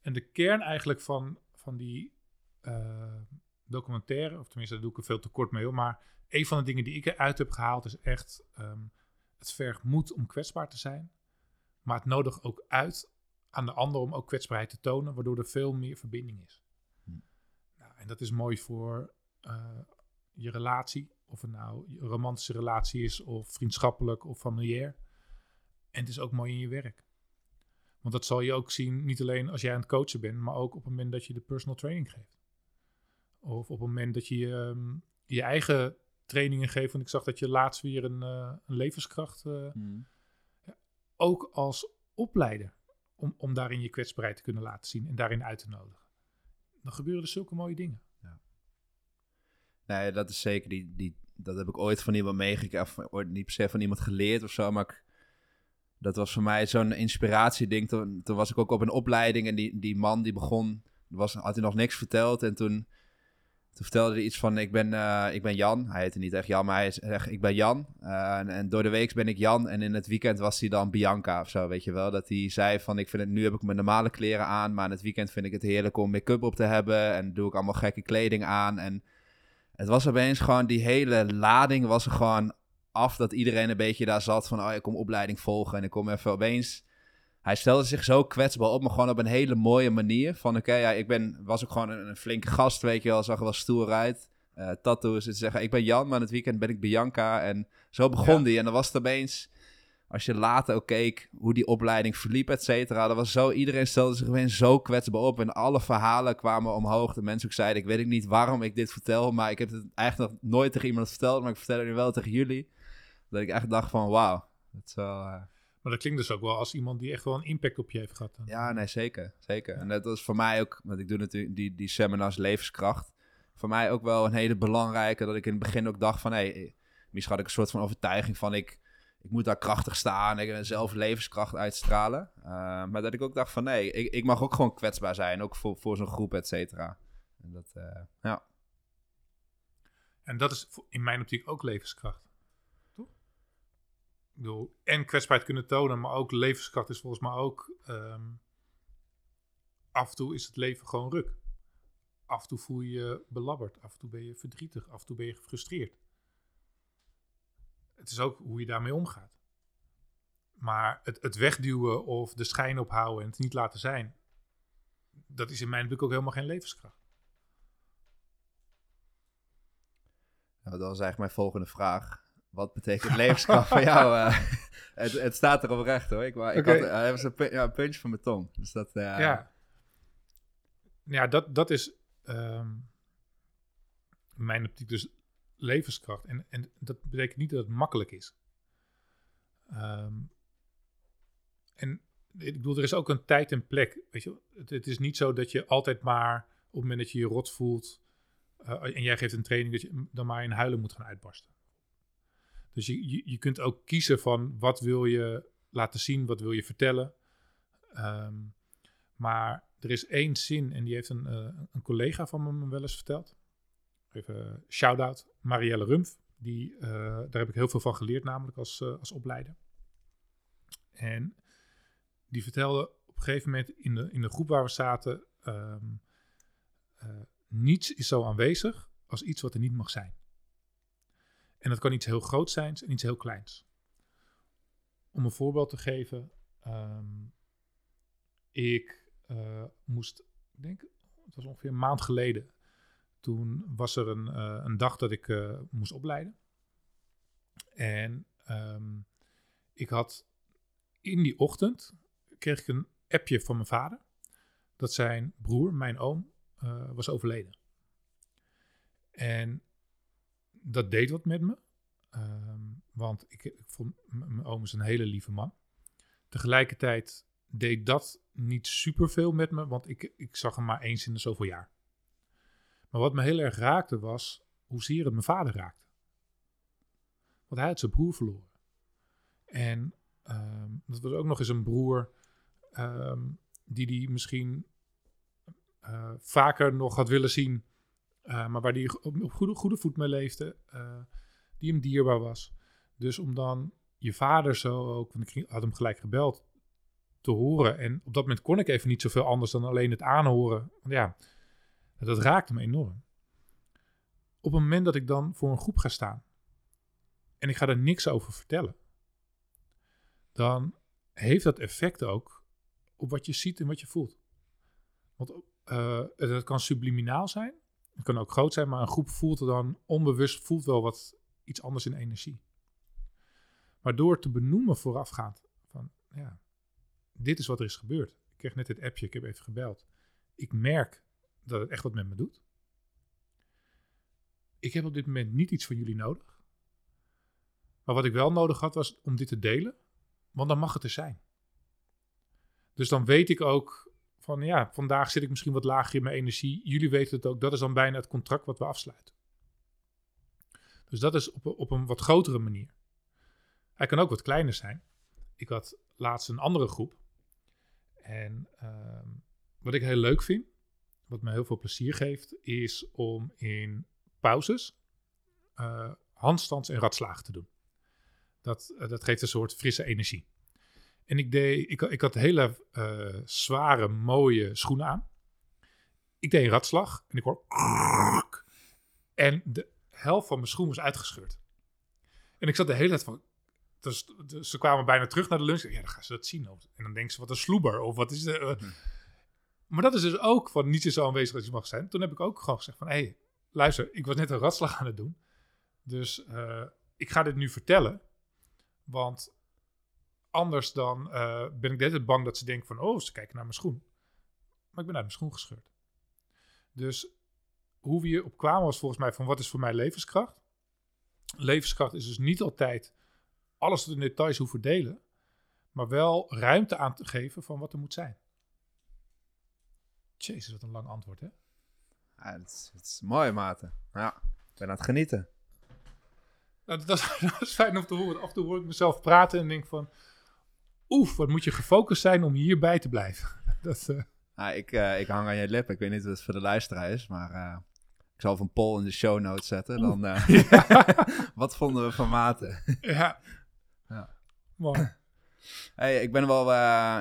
En de kern eigenlijk van, van die eh, documentaire, of tenminste daar doe ik er veel te kort mee maar een van de dingen die ik eruit heb gehaald is echt, ehm, het vergt moed om kwetsbaar te zijn. Maar het nodigt ook uit aan de ander om ook kwetsbaarheid te tonen, waardoor er veel meer verbinding is. En dat is mooi voor eh, je relatie, of het nou een romantische relatie is, of vriendschappelijk of familiair. En het is ook mooi in je werk. Want dat zal je ook zien, niet alleen als jij aan het coachen bent, maar ook op het moment dat je de personal training geeft. Of op het moment dat je ehm, je eigen trainingen geeft. Want ik zag dat je laatst weer een, eh, een levenskracht, eh, Hmm. ook als opleider, om, om daarin je kwetsbaarheid te kunnen laten zien en daarin uit te nodigen. Dan gebeuren er zulke mooie dingen. Nee, dat is zeker. Die, die, dat heb ik ooit van iemand meegekregen. Ooit niet per se van iemand geleerd of zo. Maar ik- dat was voor mij zo'n inspiratieding. Toen, toen was ik ook op een opleiding. En die, die man die begon. Was, had hij nog niks verteld. En toen, toen vertelde hij iets van: ik ben, eh, ik ben Jan. Hij heette niet echt Jan, maar hij zegt: Ik ben Jan. Eh, en, door de week ben ik Jan. En in het weekend was hij dan Bianca of zo. Weet je wel. Dat hij zei: van, Ik vind het nu heb ik mijn normale kleren aan. Maar in het weekend vind ik het heerlijk om make-up op te hebben. En doe ik allemaal gekke kleding aan. En het was opeens gewoon, die hele lading was er gewoon af. Dat iedereen een beetje daar zat van, oh, ik kom opleiding volgen. En ik kom even opeens... Hij stelde zich zo kwetsbaar op, maar gewoon op een hele mooie manier. Van, oké, ja, ik ben, was ook gewoon een, een flinke gast, weet je wel. Zag er wel stoer uit. Eh tattoos, en zeggen, ik ben Jan, maar in het weekend ben ik Bianca. En zo begon Ja. die. En dan was het opeens, als je later ook keek hoe die opleiding verliep, et cetera. Dat was zo, iedereen stelde zich opeens zo kwetsbaar op. En alle verhalen kwamen omhoog. De mensen ook zeiden, ik weet niet waarom ik dit vertel. Maar ik heb het eigenlijk nog nooit tegen iemand verteld. Maar ik vertel het nu wel tegen jullie. Dat ik echt dacht van, wauw. Dat is wel... eh, Maar dat klinkt dus ook wel als iemand die echt wel een impact op je heeft gehad. dan. Ja, nee, zeker. zeker. En dat is voor mij ook, want ik doe natuurlijk die, die seminars levenskracht. Voor mij ook wel een hele belangrijke, dat ik in het begin ook dacht van... hé, hey, misschien had ik een soort van overtuiging van ik, ik moet daar krachtig staan. Ik zelf levenskracht uitstralen. Uh, maar dat ik ook dacht van nee, ik, ik mag ook gewoon kwetsbaar zijn. Ook voor, voor zo'n groep, et cetera. En dat, uh, ja. En dat is in mijn optiek ook levenskracht. Bedoel, en kwetsbaarheid kunnen tonen, maar ook levenskracht is volgens mij ook... Um, af en toe is het leven gewoon ruk. Af en toe voel je je belabberd. Af en toe ben je verdrietig. Af en toe ben je gefrustreerd. Het is ook hoe je daarmee omgaat. Maar het, het wegduwen of de schijn ophouden en het niet laten zijn, dat is in mijn natuurlijk ook helemaal geen levenskracht. Nou, dat was eigenlijk mijn volgende vraag. Wat betekent levenskracht voor jou? Uh, het, het, staat erop recht hoor. Ik, ik okay. had, hij was een, ja, een puntje van mijn tong. Dus dat, uh... Ja, ja dat, dat is um, mijn optiek dus levenskracht. En, en dat betekent niet dat het makkelijk is. Um, en ik bedoel, er is ook een tijd en plek. Weet je, het, het, is niet zo dat je altijd maar op het moment dat je je rot voelt uh, en jij geeft een training, dat je dan maar in huilen moet gaan uitbarsten. Dus je, je, kunt ook kiezen van wat wil je laten zien, wat wil je vertellen. Um, maar er is één zin en die heeft een, uh, een collega van me wel eens verteld. Even shout-out, Marielle Rumpf. Die, uh, daar heb ik heel veel van geleerd, namelijk als, uh, als opleider. En die vertelde op een gegeven moment in de, in de groep waar we zaten: uh, niets is zo aanwezig als iets wat er niet mag zijn. En dat kan iets heel groots zijn en iets heel kleins. Om een voorbeeld te geven, um, ik moest, ik denk, het was ongeveer een maand geleden, toen was er een, uh, een dag dat ik uh, moest opleiden. En um, ik had in die ochtend kreeg ik een appje van mijn vader. Dat zijn broer, mijn oom, was overleden. En dat deed wat met me. Um, want ik, ik vond mijn oom is een hele lieve man. Tegelijkertijd deed dat niet superveel met me, want ik, ik zag hem maar eens in de zoveel jaar. Maar wat me heel erg raakte was hoezeer het mijn vader raakte. Want hij had zijn broer verloren. En um, dat was ook nog eens een broer um, die die misschien uh, vaker nog had willen zien. Uh, maar waar hij op, op, goede, goede voet mee leefde. Uh, die hem dierbaar was. Dus om dan je vader zo ook, want ik had hem gelijk gebeld, te horen. En op dat moment kon ik even niet zoveel anders dan alleen het aanhoren. Ja, dat raakte me enorm. Op het moment dat ik dan voor een groep ga staan en ik ga er niks over vertellen, dan heeft dat effect ook op wat je ziet en wat je voelt. Want uh, het kan subliminaal zijn, het kan ook groot zijn, maar een groep voelt er dan onbewust voelt wel wat iets anders in energie. Maar door te benoemen voorafgaand van ja, dit is wat er is gebeurd. Ik kreeg net dit appje, ik heb even gebeld. Ik merk dat het echt wat met me doet. Ik heb op dit moment niet iets van jullie nodig. Maar wat ik wel nodig had was om dit te delen, want dan mag het er zijn. Dus dan weet ik ook van ja, vandaag zit ik misschien wat lager in mijn energie. Jullie weten het ook, dat is dan bijna het contract wat we afsluiten. Dus dat is op, op een wat grotere manier. Hij kan ook wat kleiner zijn. Ik had laatst een andere groep. En uh, wat ik heel leuk vind, wat me heel veel plezier geeft, is om in pauzes uh, handstands en ratslagen te doen. Dat, uh, dat geeft een soort frisse energie. En ik, deed, ik, ik had hele uh, zware, mooie schoenen aan. Ik deed een ratslag en ik hoor... En de helft van mijn schoen was uitgescheurd. En ik zat de hele tijd van... Dus, dus ze kwamen bijna terug naar de lunch. Ja, dan gaan ze dat zien. En dan denken ze, wat een sloeber. Of wat is de... Uh, maar dat is dus ook van niets is zo aanwezig als je mag zijn. Toen heb ik ook gewoon gezegd van... Hé, hey, luister, ik was net een ratslag aan het doen. Dus uh, ik ga dit nu vertellen. Want anders dan uh, ben ik net bang dat ze denken van... Oh, ze kijken naar mijn schoen. Maar ik ben uit mijn schoen gescheurd. Dus hoe we hierop kwamen was volgens mij van... Wat is voor mij levenskracht? Levenskracht is dus niet altijd alles tot in details hoeven delen. maar wel ruimte aan te geven van wat er moet zijn. Jezus, wat een lang antwoord, hè? Ja, het, is, het is mooi, Maarten. Ja, ik ben aan het genieten. Nou, dat, is, dat is fijn om te horen. Af en toe hoor ik mezelf praten en denk van... Oef, wat moet je gefocust zijn om hierbij te blijven. Dat, Ja, ik, eh, ik hang aan je lippen. Ik weet niet of het voor de luisteraar is, maar eh, ik zal even een poll in de show notes zetten. Dan, wat vonden we van Maarten? ja. Ja. Mooi. Hey, ik ben wel,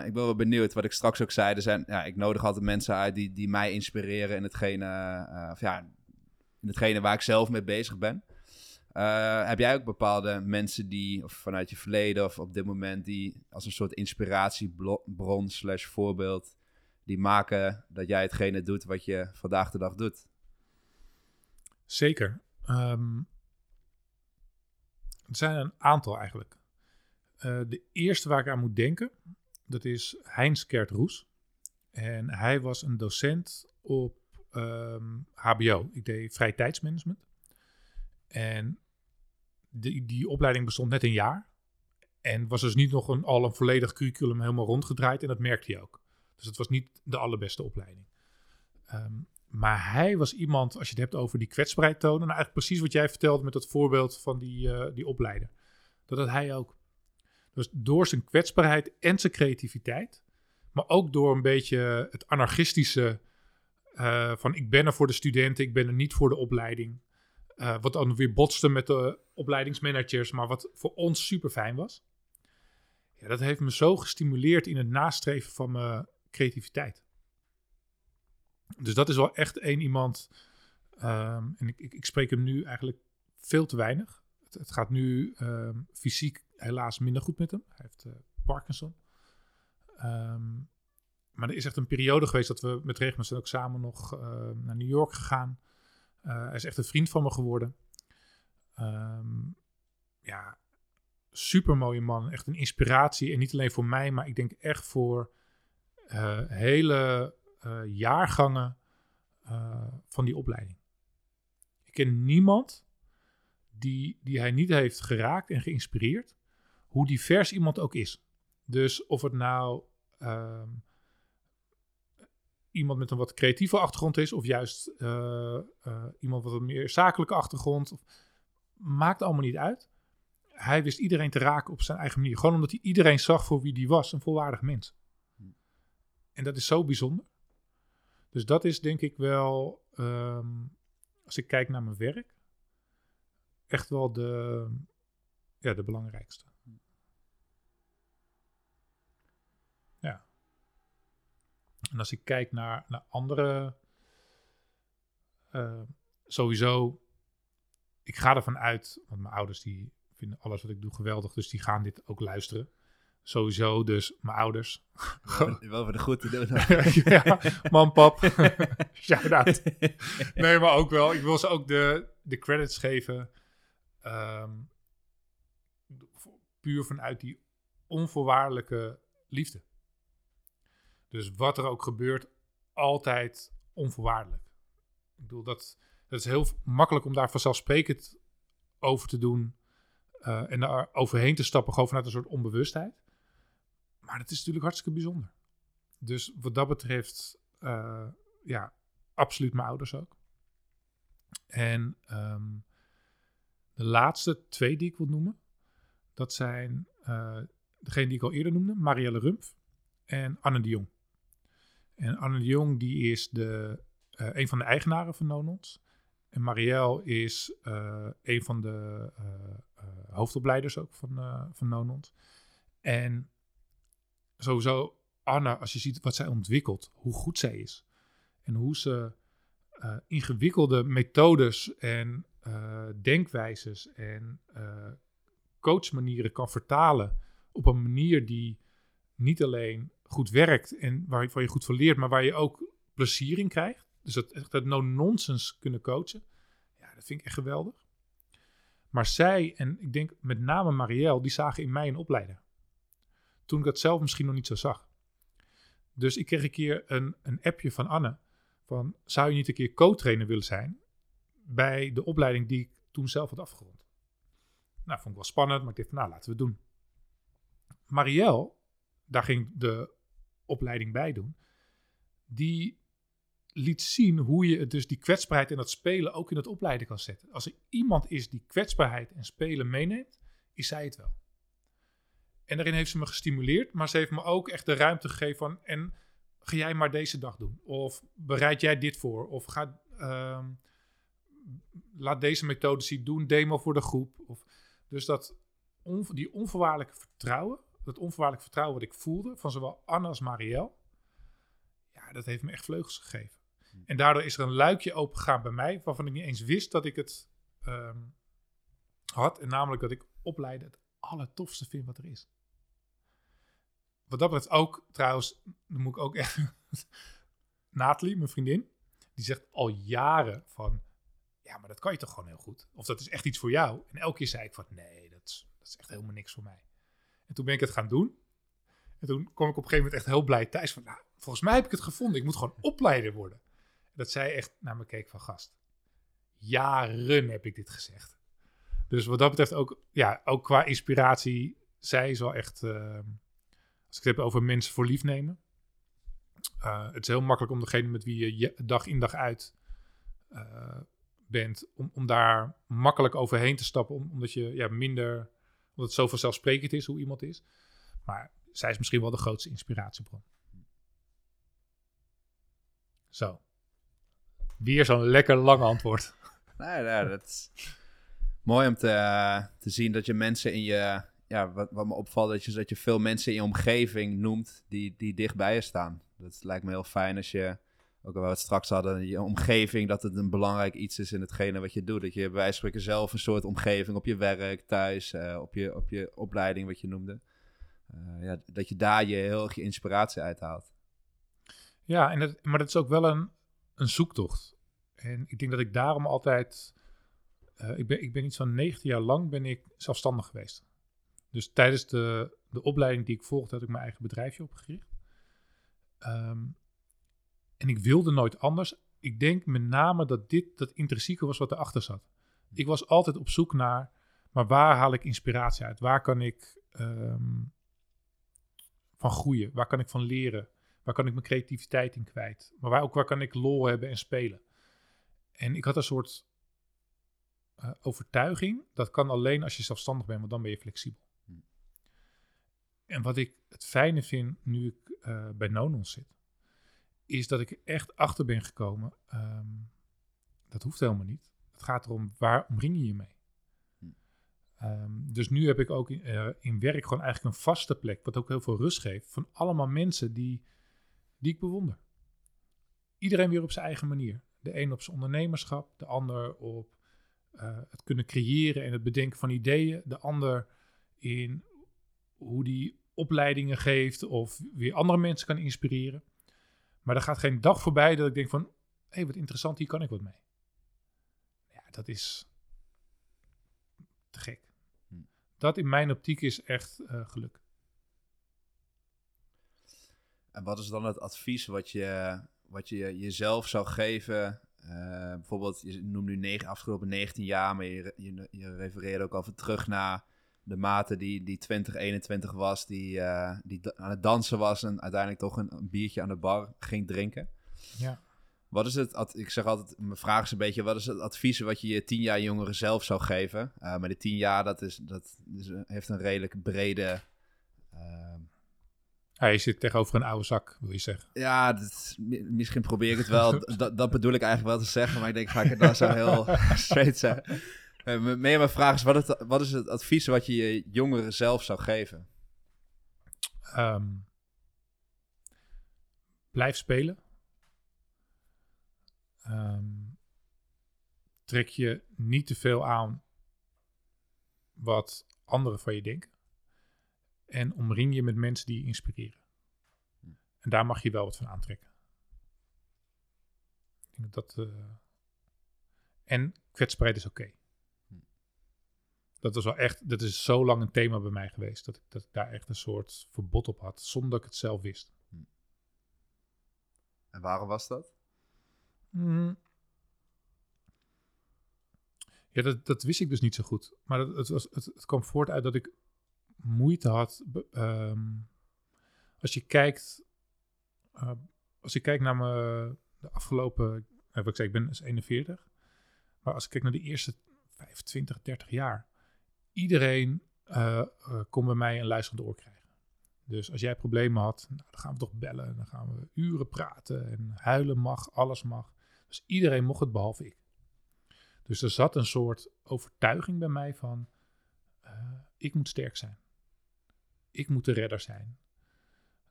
ik ben wel benieuwd. Wat ik straks ook zei, er zijn, ja, ik nodig altijd mensen uit die, die mij inspireren in hetgene, eh, of ja, in hetgene waar ik zelf mee bezig ben. Eh, heb jij ook bepaalde mensen die, of vanuit je verleden of op dit moment, die als een soort inspiratiebron slash voorbeeld, die maken dat jij hetgene doet wat je vandaag de dag doet? Zeker. Ehm, er zijn een aantal eigenlijk. Eh, de eerste waar ik aan moet denken, dat is Heinz Kert Roes. En hij was een docent op ehm, HBO. Ik deed vrije tijdsmanagement. En die, die opleiding bestond net een jaar. En was dus niet nog een, al een volledig curriculum helemaal rondgedraaid. En dat merkte hij ook. Dus het was niet de allerbeste opleiding. Ehm, maar hij was iemand, als je het hebt over die kwetsbaarheid tonen. Nou, eigenlijk precies wat jij vertelde met dat voorbeeld van die, eh, die opleider. Dat had hij ook. Dus door zijn kwetsbaarheid en zijn creativiteit. Maar ook door een beetje het anarchistische. eh, van ik ben er voor de studenten, ik ben er niet voor de opleiding. Eh, wat dan weer botste met de opleidingsmanagers, maar wat voor ons super fijn was. Ja, dat heeft me zo gestimuleerd in het nastreven van mijn creativiteit. Dus dat is wel echt één iemand. ehm, en ik, ik, spreek hem nu eigenlijk veel te weinig. Het, gaat nu ehm, fysiek helaas minder goed met hem. Hij heeft eh, Parkinson. Ehm, maar er is echt een periode geweest dat we met zijn ook samen nog naar New York gegaan. Eh, hij is echt een vriend van me geworden. Ehm, ja, super mooie man. Echt een inspiratie. En niet alleen voor mij, maar ik denk echt voor eh, hele eh, jaargangen van die opleiding. Ik ken niemand die, die hij niet heeft geraakt en geïnspireerd. Hoe divers iemand ook is. Dus of het nou ehm, iemand met een wat creatieve achtergrond is, of juist eh, eh, iemand met een meer zakelijke achtergrond. Maakt allemaal niet uit. Hij wist iedereen te raken op zijn eigen manier. Gewoon omdat hij iedereen zag voor wie die was, een volwaardig mens. En dat is zo bijzonder. Dus dat is denk ik wel, ehm, als ik kijk naar mijn werk, echt wel de, ja, de belangrijkste. Ja. En als ik kijk naar, naar andere, eh, sowieso, ik ga ervan uit, want mijn ouders die vinden alles wat ik doe geweldig, dus die gaan dit ook luisteren. Sowieso, dus mijn ouders. Wel, voor de goed te doen. ja, man, pap. Shout-out. Nee, maar ook wel. Ik wil ze ook de, de credits geven. ehm, puur vanuit die onvoorwaardelijke liefde. Dus wat er ook gebeurt, altijd onvoorwaardelijk. Ik bedoel, dat, dat is heel makkelijk om daar vanzelfsprekend over te doen. eh, en daar overheen te stappen, gewoon vanuit een soort onbewustheid. Maar het is natuurlijk hartstikke bijzonder. Dus wat dat betreft, eh, ja, absoluut mijn ouders ook. En ehm, de laatste twee die ik wil noemen, dat zijn eh, degene die ik al eerder noemde, Marielle Rumpf en Anne de Jong. En Anne Jong die is de, eh, een van de eigenaren van Nonons. En Marielle is eh, een van de eh, hoofdopleiders ook van, van Nonons. En sowieso Anne, als je ziet wat zij ontwikkelt, hoe goed zij is. En hoe ze ingewikkelde methodes en denkwijzes en coachmanieren kan vertalen op een manier die niet alleen goed werkt en waar, je goed van leert, maar waar je ook plezier in krijgt. Dus dat dat no-nonsense kunnen coachen. Ja, dat vind ik echt geweldig. Maar zij, en ik denk met name Marielle, die zagen in mij een opleider. Toen ik dat zelf misschien nog niet zo zag. Dus ik kreeg een keer een, een appje van Anne. Van, zou je niet een keer co-trainer willen zijn bij de opleiding die ik toen zelf had afgerond? Nou, vond ik wel spannend, maar ik dacht, nou, laten we het doen. Marielle daar ging de opleiding bij doen. Die liet zien hoe je het dus die kwetsbaarheid en dat spelen ook in het opleiden kan zetten. Als er iemand is die kwetsbaarheid en spelen meeneemt, is zij het wel. En daarin heeft ze me gestimuleerd, maar ze heeft me ook echt de ruimte gegeven van... en ga jij maar deze dag doen? Of bereid jij dit voor? Of ga, ehm, laat deze methode zien, doe een demo voor de groep. Of, dus dat die onvoorwaardelijke vertrouwen, dat onvoorwaardelijk vertrouwen wat ik voelde van zowel Anne als Marielle, ja, dat heeft me echt vleugels gegeven. Hm. En daardoor is er een luikje opengegaan bij mij, waarvan ik niet eens wist dat ik het ehm, had. En namelijk dat ik opleiden het allertofste vind wat er is. Wat dat betreft ook, trouwens, dan moet ik ook echt... Nathalie, mijn vriendin, die zegt al jaren van... Ja, maar dat kan je toch gewoon heel goed? Of dat is echt iets voor jou? En elke keer zei ik van, nee, dat dat is echt helemaal niks voor mij. En toen ben ik het gaan doen. En toen kwam ik op een gegeven moment echt heel blij thuis van... Nou, volgens mij heb ik het gevonden. Ik moet gewoon opleider worden. Dat zij echt naar me keek van gast. Jaren heb ik dit gezegd. Dus wat dat betreft ook, ja, ook qua inspiratie, zij is wel echt, uh, als ik het heb over mensen voor lief nemen. Uh, het is heel makkelijk om degene met wie je dag in dag uit uh, bent, om, om daar makkelijk overheen te stappen, omdat je ja, minder, omdat het zo vanzelfsprekend is hoe iemand is. Maar zij is misschien wel de grootste inspiratiebron. Zo. Weer zo'n lekker lang antwoord. Nee, nee, dat is mooi om te, eh, te zien dat je mensen in je... Ja, wat, wat me opvalt, dat je, dat je veel mensen in je omgeving noemt die, die dichtbij je staan. Dat lijkt me heel fijn als je, ook al we het straks hadden, je omgeving, dat het een belangrijk iets is in hetgene wat je doet. Dat je bij wijze van spreken zelf een soort omgeving op je werk, thuis, uh, op, je, op je opleiding, wat je noemde. Uh, ja, dat je daar je heel erg je inspiratie uithaalt. Ja, en dat, maar dat is ook wel een, een zoektocht. En ik denk dat ik daarom altijd. Uh, ik, ben, ik ben iets van 19 jaar lang ben ik zelfstandig geweest. Dus tijdens de, de opleiding die ik volgde, had ik mijn eigen bedrijfje opgericht. Um, en ik wilde nooit anders. Ik denk met name dat dit dat intrinsieke was wat erachter zat. Ik was altijd op zoek naar, maar waar haal ik inspiratie uit? Waar kan ik um, van groeien? Waar kan ik van leren? Waar kan ik mijn creativiteit in kwijt? Maar waar, ook waar kan ik lol hebben en spelen? En ik had een soort uh, overtuiging. Dat kan alleen als je zelfstandig bent, want dan ben je flexibel. Hm. En wat ik het fijne vind nu ik uh, bij Nonons zit, is dat ik echt achter ben gekomen. Um, dat hoeft helemaal niet. Het gaat erom, waar omring je je mee? Um, dus nu heb ik ook in, uh, in, werk gewoon eigenlijk een vaste plek, wat ook heel veel rust geeft, van allemaal mensen die, die ik bewonder. Iedereen weer op zijn eigen manier. De een op zijn ondernemerschap, de ander op uh, het kunnen creëren en het bedenken van ideeën, de ander in hoe die opleidingen geeft of weer andere mensen kan inspireren. Maar er gaat geen dag voorbij dat ik denk van, hé, hey, wat interessant, hier kan ik wat mee. Ja, dat is te gek. Hm. Dat in mijn optiek is echt uh, geluk. En wat is dan het advies wat je, wat je jezelf zou geven? Uh, bijvoorbeeld, je noemt nu negen, afgelopen 19 jaar, maar je, je, je refereerde ook al terug naar de mate die, die 2021 was, die, uh, die aan het dansen was en uiteindelijk toch een, een, biertje aan de bar ging drinken. Ja. Wat is het, ik zeg altijd, mijn vraag is een beetje, wat is het advies wat je je tien jaar jongeren zelf zou geven? Uh, maar de tien jaar, dat, is, dat is, heeft een redelijk brede... Uh, hij zit tegenover een oude zak, wil je zeggen. Ja, dat, misschien probeer ik het wel. dat, dat bedoel ik eigenlijk wel te zeggen, maar ik denk, ga ik het dan zo heel straight zeggen. Uh, meer mijn vraag is, wat, het, wat is het advies wat je je jongeren zelf zou geven? Um, blijf spelen. Um, trek je niet te veel aan wat anderen van je denken. En omring je met mensen die je inspireren. En daar mag je wel wat van aantrekken. Ik denk dat. Uh... En kwetsbaarheid is oké. Dat was wel echt, dat is zo lang een thema bij mij geweest. Dat ik, dat ik daar echt een soort verbod op had, zonder dat ik het zelf wist. En waarom was dat? Mm. Ja, dat, dat wist ik dus niet zo goed. Maar het, het, was, het, het kwam voort uit dat ik moeite had um, als je kijkt, uh, als je kijkt naar mijn de afgelopen, uh, wat ik zei, ik ben dus 41. Maar als ik kijk naar de eerste 25, 30 jaar, iedereen uh, kon bij mij een luisterend oor krijgen. Dus als jij problemen had, nou, dan gaan we toch bellen. Dan gaan we uren praten. En huilen mag, alles mag. Dus iedereen mocht het behalve ik. Dus er zat een soort overtuiging bij mij van: uh, ik moet sterk zijn. Ik moet de redder zijn.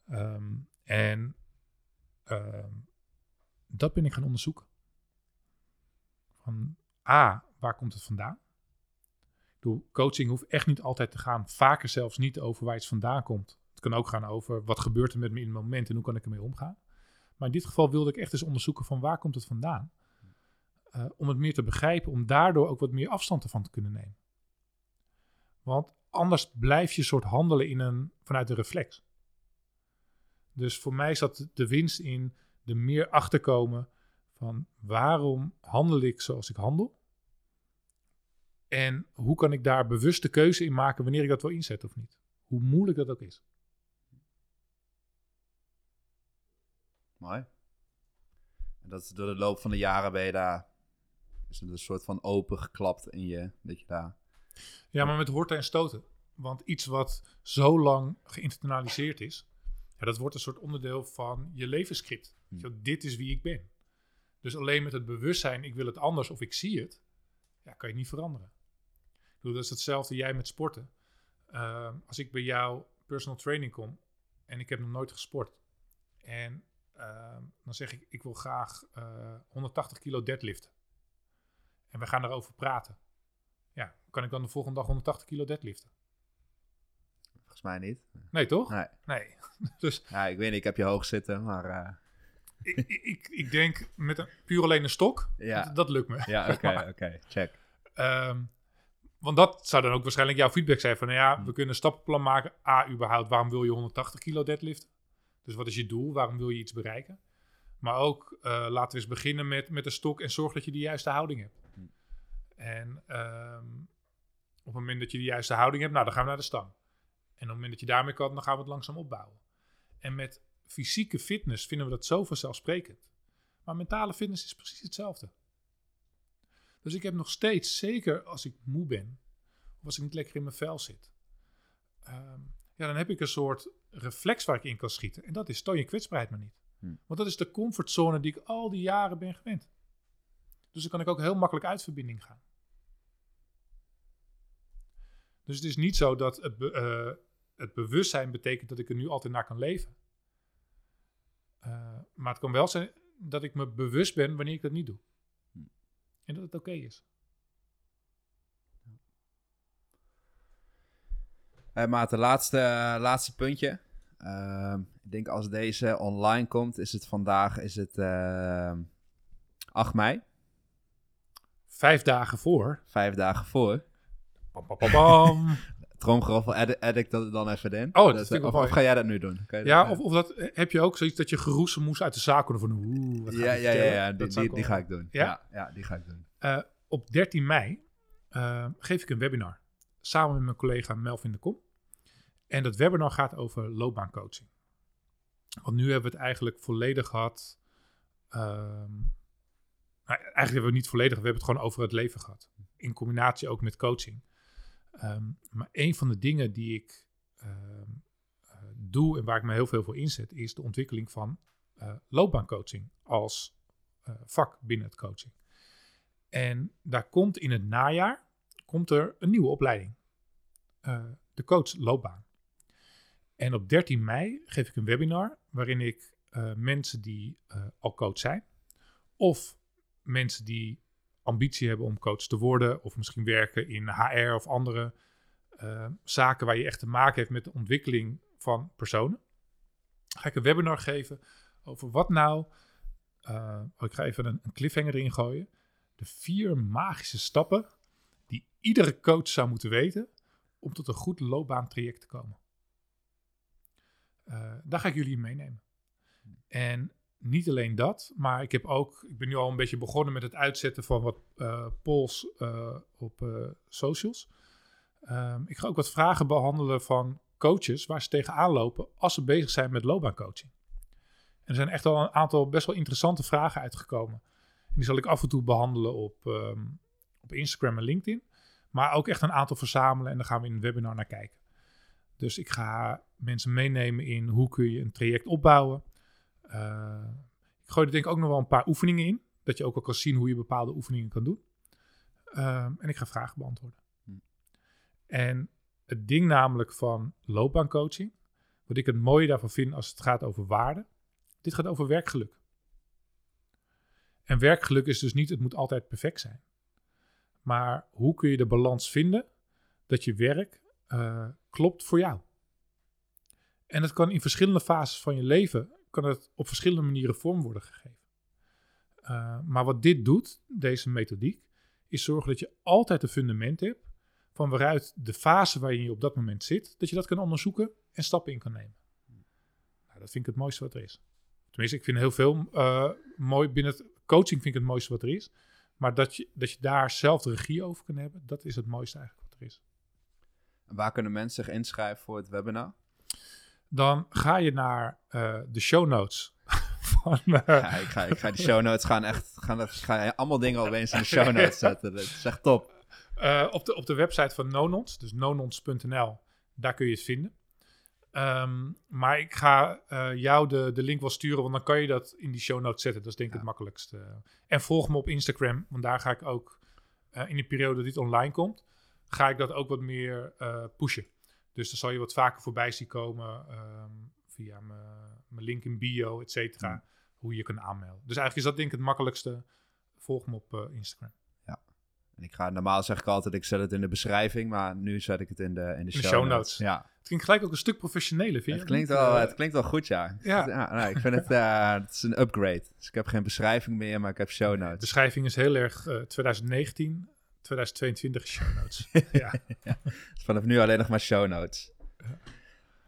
Um, en um, dat ben ik gaan onderzoeken. Van A, waar komt het vandaan? Coaching hoeft echt niet altijd te gaan, vaker zelfs niet over waar iets vandaan komt. Het kan ook gaan over wat gebeurt er met me in het moment en hoe kan ik ermee omgaan. Maar in dit geval wilde ik echt eens onderzoeken van waar komt het vandaan. Uh, om het meer te begrijpen, om daardoor ook wat meer afstand ervan te kunnen nemen. Want anders blijf je soort handelen in een, vanuit een reflex. Dus voor mij zat de winst in er meer achterkomen van waarom handel ik zoals ik handel? En hoe kan ik daar bewuste keuze in maken wanneer ik dat wil inzetten of niet? Hoe moeilijk dat ook is. Mooi. En dat is door de loop van de jaren ben je daar. Is het een soort van open geklapt in je. Dat je daar. Ja, maar met horten en stoten. Want iets wat zo lang geïnternaliseerd is, ja, dat wordt een soort onderdeel van je levensscript. Hm. Zo, dit is wie ik ben. Dus alleen met het bewustzijn, ik wil het anders of ik zie het, ja, kan je niet veranderen. Dat is hetzelfde jij met sporten. Uh, als ik bij jou personal training kom en ik heb nog nooit gesport. En uh, dan zeg ik, ik wil graag uh, eh, 180 kilo deadliften. En we gaan erover praten. Ja, kan ik dan de volgende dag 180 kilo deadliften? Volgens mij niet. Nee, toch? Nee. nee. dus, ja, ik weet niet, ik heb je hoog zitten, maar... Uh... Ik, ik, ik, denk met een, puur alleen een stok, ja. dat, dat lukt me. Ja, oké, oké, check. Um, want dat zou dan ook waarschijnlijk jouw feedback zijn van, nou ja, we hmm. kunnen een stappenplan maken. A, überhaupt, waarom wil je 180 kilo deadliften? Dus wat is je doel? Waarom wil je iets bereiken? Maar ook, uh, laten we eens beginnen met, met een stok en zorg dat je de juiste houding hebt. Hmm. En um, op het moment dat je de juiste houding hebt, nou, dan gaan we naar de stang. En op het moment dat je daarmee kan, dan gaan we het langzaam opbouwen. En met fysieke fitness vinden we dat zo vanzelfsprekend. Maar mentale fitness is precies hetzelfde. Dus ik heb nog steeds, zeker als ik moe ben, of als ik niet lekker in mijn vel zit, ehm, ja, dan heb ik een soort reflex waar ik in kan schieten. En dat is toon je kwetsbaarheid maar niet. Hm. Want dat is de comfortzone die ik al die jaren ben gewend. Dus dan kan ik ook heel makkelijk uit verbinding gaan. Dus het is niet zo dat het, uh, het bewustzijn betekent dat ik er nu altijd naar kan leven. Uh, maar het kan wel zijn dat ik me bewust ben wanneer ik dat niet doe. En dat het oké okay is. Hey, Maat, de laatste, uh, laatste puntje. Uh, ik denk als deze online komt, is het vandaag is het, 8 mei. Vijf dagen voor. Vijf dagen voor. Bam, bam, bam, Tromgeroffel, edit, edit dat dan even in. Oh, dat of, of, ga jij dat nu doen? ja, of, of dat, heb je ook zoiets dat je geroezen moest uit de zaak van oeh, wat ja, ja, ja, ja, die, die, die, ga ik doen. Ja? Ja, die ga ik doen. Uh, op 13 mei uh, geef ik een webinar samen met mijn collega Melvin de Kom. En dat webinar gaat over loopbaancoaching. Want nu hebben we het eigenlijk volledig gehad. Um, nou, eigenlijk hebben we het niet volledig, we hebben het gewoon over het leven gehad. In combinatie ook met coaching. Um, maar een van de dingen die ik um, uh, doe en waar ik me heel veel voor inzet, is de ontwikkeling van uh, loopbaancoaching als uh, vak binnen het coaching. En daar komt in het najaar komt er een nieuwe opleiding. de coach loopbaan. En op 13 mei geef ik een webinar waarin ik mensen die al coach zijn, of mensen die ambitie hebben om coach te worden, of misschien werken in HR of andere uh, zaken waar je echt te maken heeft met de ontwikkeling van personen, ga ik een webinar geven over wat nou, uh, ik ga even een, een cliffhanger erin gooien, de vier magische stappen die iedere coach zou moeten weten om tot een goed loopbaantraject te komen. Uh, daar ga ik jullie in meenemen. En niet alleen dat, maar ik heb ook, ik ben nu al een beetje begonnen met het uitzetten van wat uh, polls uh, op uh, socials. Um, ik ga ook wat vragen behandelen van coaches waar ze tegenaan lopen als ze bezig zijn met loopbaancoaching. En er zijn echt al een aantal best wel interessante vragen uitgekomen. En die zal ik af en toe behandelen op, ehm, op Instagram en LinkedIn. Maar ook echt een aantal verzamelen en daar gaan we in een webinar naar kijken. Dus ik ga mensen meenemen in hoe kun je een traject opbouwen. Uh, ik gooi er denk ik ook nog wel een paar oefeningen in. Dat je ook al kan zien hoe je bepaalde oefeningen kan doen. Ehm, en ik ga vragen beantwoorden. Hm. En het ding namelijk van loopbaancoaching, wat ik het mooie daarvan vind als het gaat over waarde, dit gaat over werkgeluk. En werkgeluk is dus niet, het moet altijd perfect zijn. Maar hoe kun je de balans vinden dat je werk uh, klopt voor jou? En het kan in verschillende fases van je leven, kan het op verschillende manieren vorm worden gegeven. Uh, maar wat dit doet, deze methodiek, is zorgen dat je altijd een fundament hebt van waaruit de fase waarin je op dat moment zit, dat je dat kan onderzoeken en stappen in kan nemen. Nou, dat vind ik het mooiste wat er is. Tenminste, ik vind heel veel uh, mooi binnen het coaching vind ik het mooiste wat er is. Maar dat je, dat je daar zelf de regie over kan hebben, dat is het mooiste eigenlijk wat er is. waar kunnen mensen zich inschrijven voor het webinar? Dan ga je naar uh, de show notes van... Uh... Ja, ik, ga, ik ga die show notes gaan echt... Gaan, ga allemaal dingen opeens in de show notes zetten. Dat is echt top. Uh, op, de, op de website van Nonons, dus nonons.nl, daar kun je het vinden. Um, maar ik ga jou de, de link wel sturen, want dan kan je dat in die show notes zetten. Dat is denk ik het makkelijkste. En volg me op Instagram, want daar ga ik ook in de periode dat dit online komt, ga ik dat ook wat meer pushen. Dus dan zal je wat vaker voorbij zien komen um, via mijn link in bio, et cetera, hoe je kan aanmelden. Dus eigenlijk is dat denk ik het makkelijkste. Volg me op Instagram. En ik ga, normaal zeg ik altijd, ik zet het in de beschrijving, maar nu zet ik het in de, in de, in show, de show, notes. Ja. Het klinkt gelijk ook een stuk professioneler, vind je? Het klinkt, wel, uh, het klinkt wel goed, ja. Ja. ja nee, ik vind het, uh, het is een upgrade. Dus ik heb geen beschrijving meer, maar ik heb show notes. De beschrijving is heel erg uh, 2019, 2022 show notes. ja. ja. Vanaf nu alleen nog maar show notes.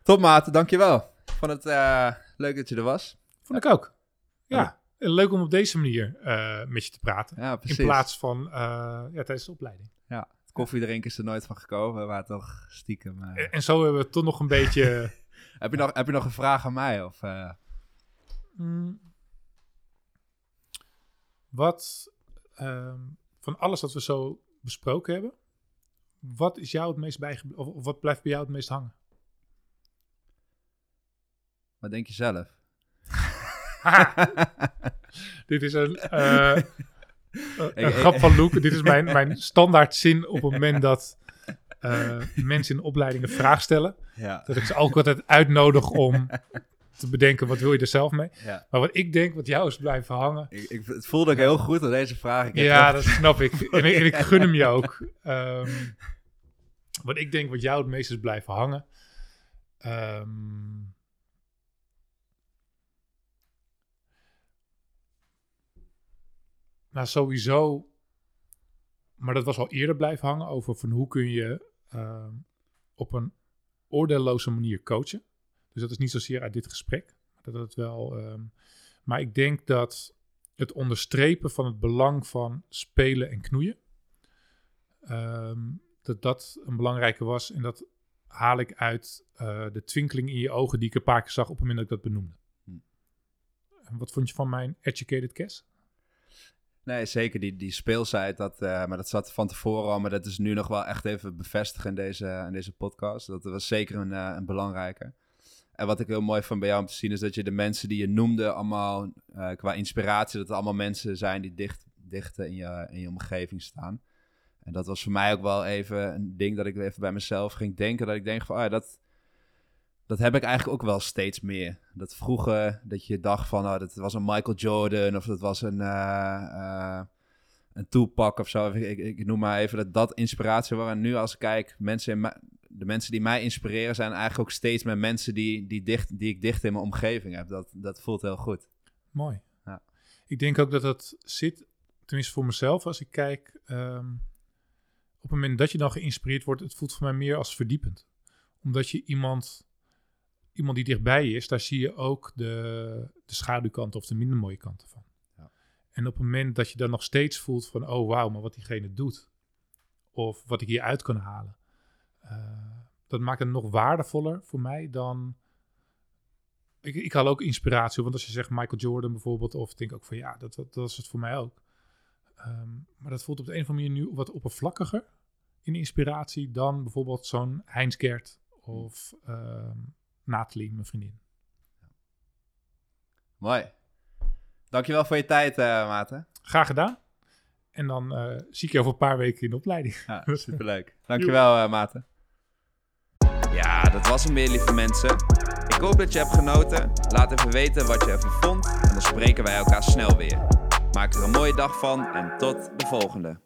Top, maat. Dankjewel. Vond het eh, leuk dat je er was. Vond ik ook. Ja. Leuk om op deze manier uh, met je te praten. Ja, in plaats van uh, ja, tijdens de opleiding. Ja, koffie drinken is er nooit van gekomen, maar toch stiekem. En, en, zo hebben we toch nog een beetje. heb, je nog, heb je nog een vraag aan mij? Of, mm. Wat um, van alles wat we zo besproken hebben, wat is jou het meest bijgebleven? Of, wat blijft bij jou het meest hangen? Wat denk je zelf? Dit is een, uh, een grap van Luke. Dit is mijn, mijn standaard zin op het moment dat uh, mensen in opleidingen vraag stellen. Ja. Dat ik ze ook altijd uitnodig om te bedenken, wat wil je er zelf mee? Ja. Maar wat ik denk, wat jou is blijven hangen... Ik, ik, het voelde ik heel goed aan deze vraag. ja, dat snap ik. En, en, ik gun hem je ook. Um, wat ik denk, wat jou het meest is blijven hangen... Um, Nou, sowieso. Maar dat was al eerder blijven hangen over van hoe kun je uh, op een oordeelloze manier coachen. Dus dat is niet zozeer uit dit gesprek. Dat het wel, um, maar ik denk dat het onderstrepen van het belang van spelen en knoeien. Um, dat dat een belangrijke was. En dat haal ik uit uh, de twinkeling in je ogen die ik een paar keer zag op het moment dat ik dat benoemde. Hm. Wat vond je van mijn educated guess? Nee, zeker die, die speelsheid, dat, uh, maar dat zat van tevoren al, maar dat is nu nog wel echt even bevestigen in deze, in deze podcast. Dat was zeker een, uh, een belangrijke. En wat ik heel mooi vond bij jou om te zien is dat je de mensen die je noemde allemaal uh, qua inspiratie, dat het allemaal mensen zijn die dicht, dicht in, je, in je omgeving staan. En dat was voor mij ook wel even een ding dat ik even bij mezelf ging denken. Dat ik denk van, ja, dat, dat heb ik eigenlijk ook wel steeds meer. Dat vroeger, dat je dacht van, oh, dat was een Michael Jordan of dat was een, uh, uh, een Tupac of zo. Ik, ik, noem maar even dat dat inspiratie was. En nu als ik kijk, mensen in de mensen die mij inspireren zijn eigenlijk ook steeds meer mensen die, die, dicht, die ik dicht in mijn omgeving heb. Dat, dat voelt heel goed. Mooi. Ja. Ik denk ook dat dat zit, tenminste voor mezelf, als ik kijk, um, op het moment dat je dan geïnspireerd wordt, het voelt voor mij meer als verdiepend. Omdat je iemand iemand die dichtbij is, daar zie je ook de, de schaduwkant of de minder mooie kanten van. Ja. En op het moment dat je dan nog steeds voelt van, oh wauw, maar wat diegene doet, of wat ik hieruit kan halen, uh, dat maakt het nog waardevoller voor mij dan... Ik, ik haal ook inspiratie, want als je zegt Michael Jordan bijvoorbeeld, of denk ik ook van ja, dat, dat, dat is het voor mij ook. Ehm, maar dat voelt op de een of andere manier nu wat oppervlakkiger in inspiratie dan bijvoorbeeld zo'n Heinz Gert of um, Nathalie, mijn vriendin. Mooi. Dankjewel voor je tijd, uh, Maarten. Graag gedaan. En dan uh, zie ik je over een paar weken in de opleiding. Ja, superleuk. Dankjewel, uh, Maarten. Ja, dat was hem weer, lieve mensen. Ik hoop dat je hebt genoten. Laat even weten wat je ervan vond. En dan spreken wij elkaar snel weer. Maak er een mooie dag van en tot de volgende.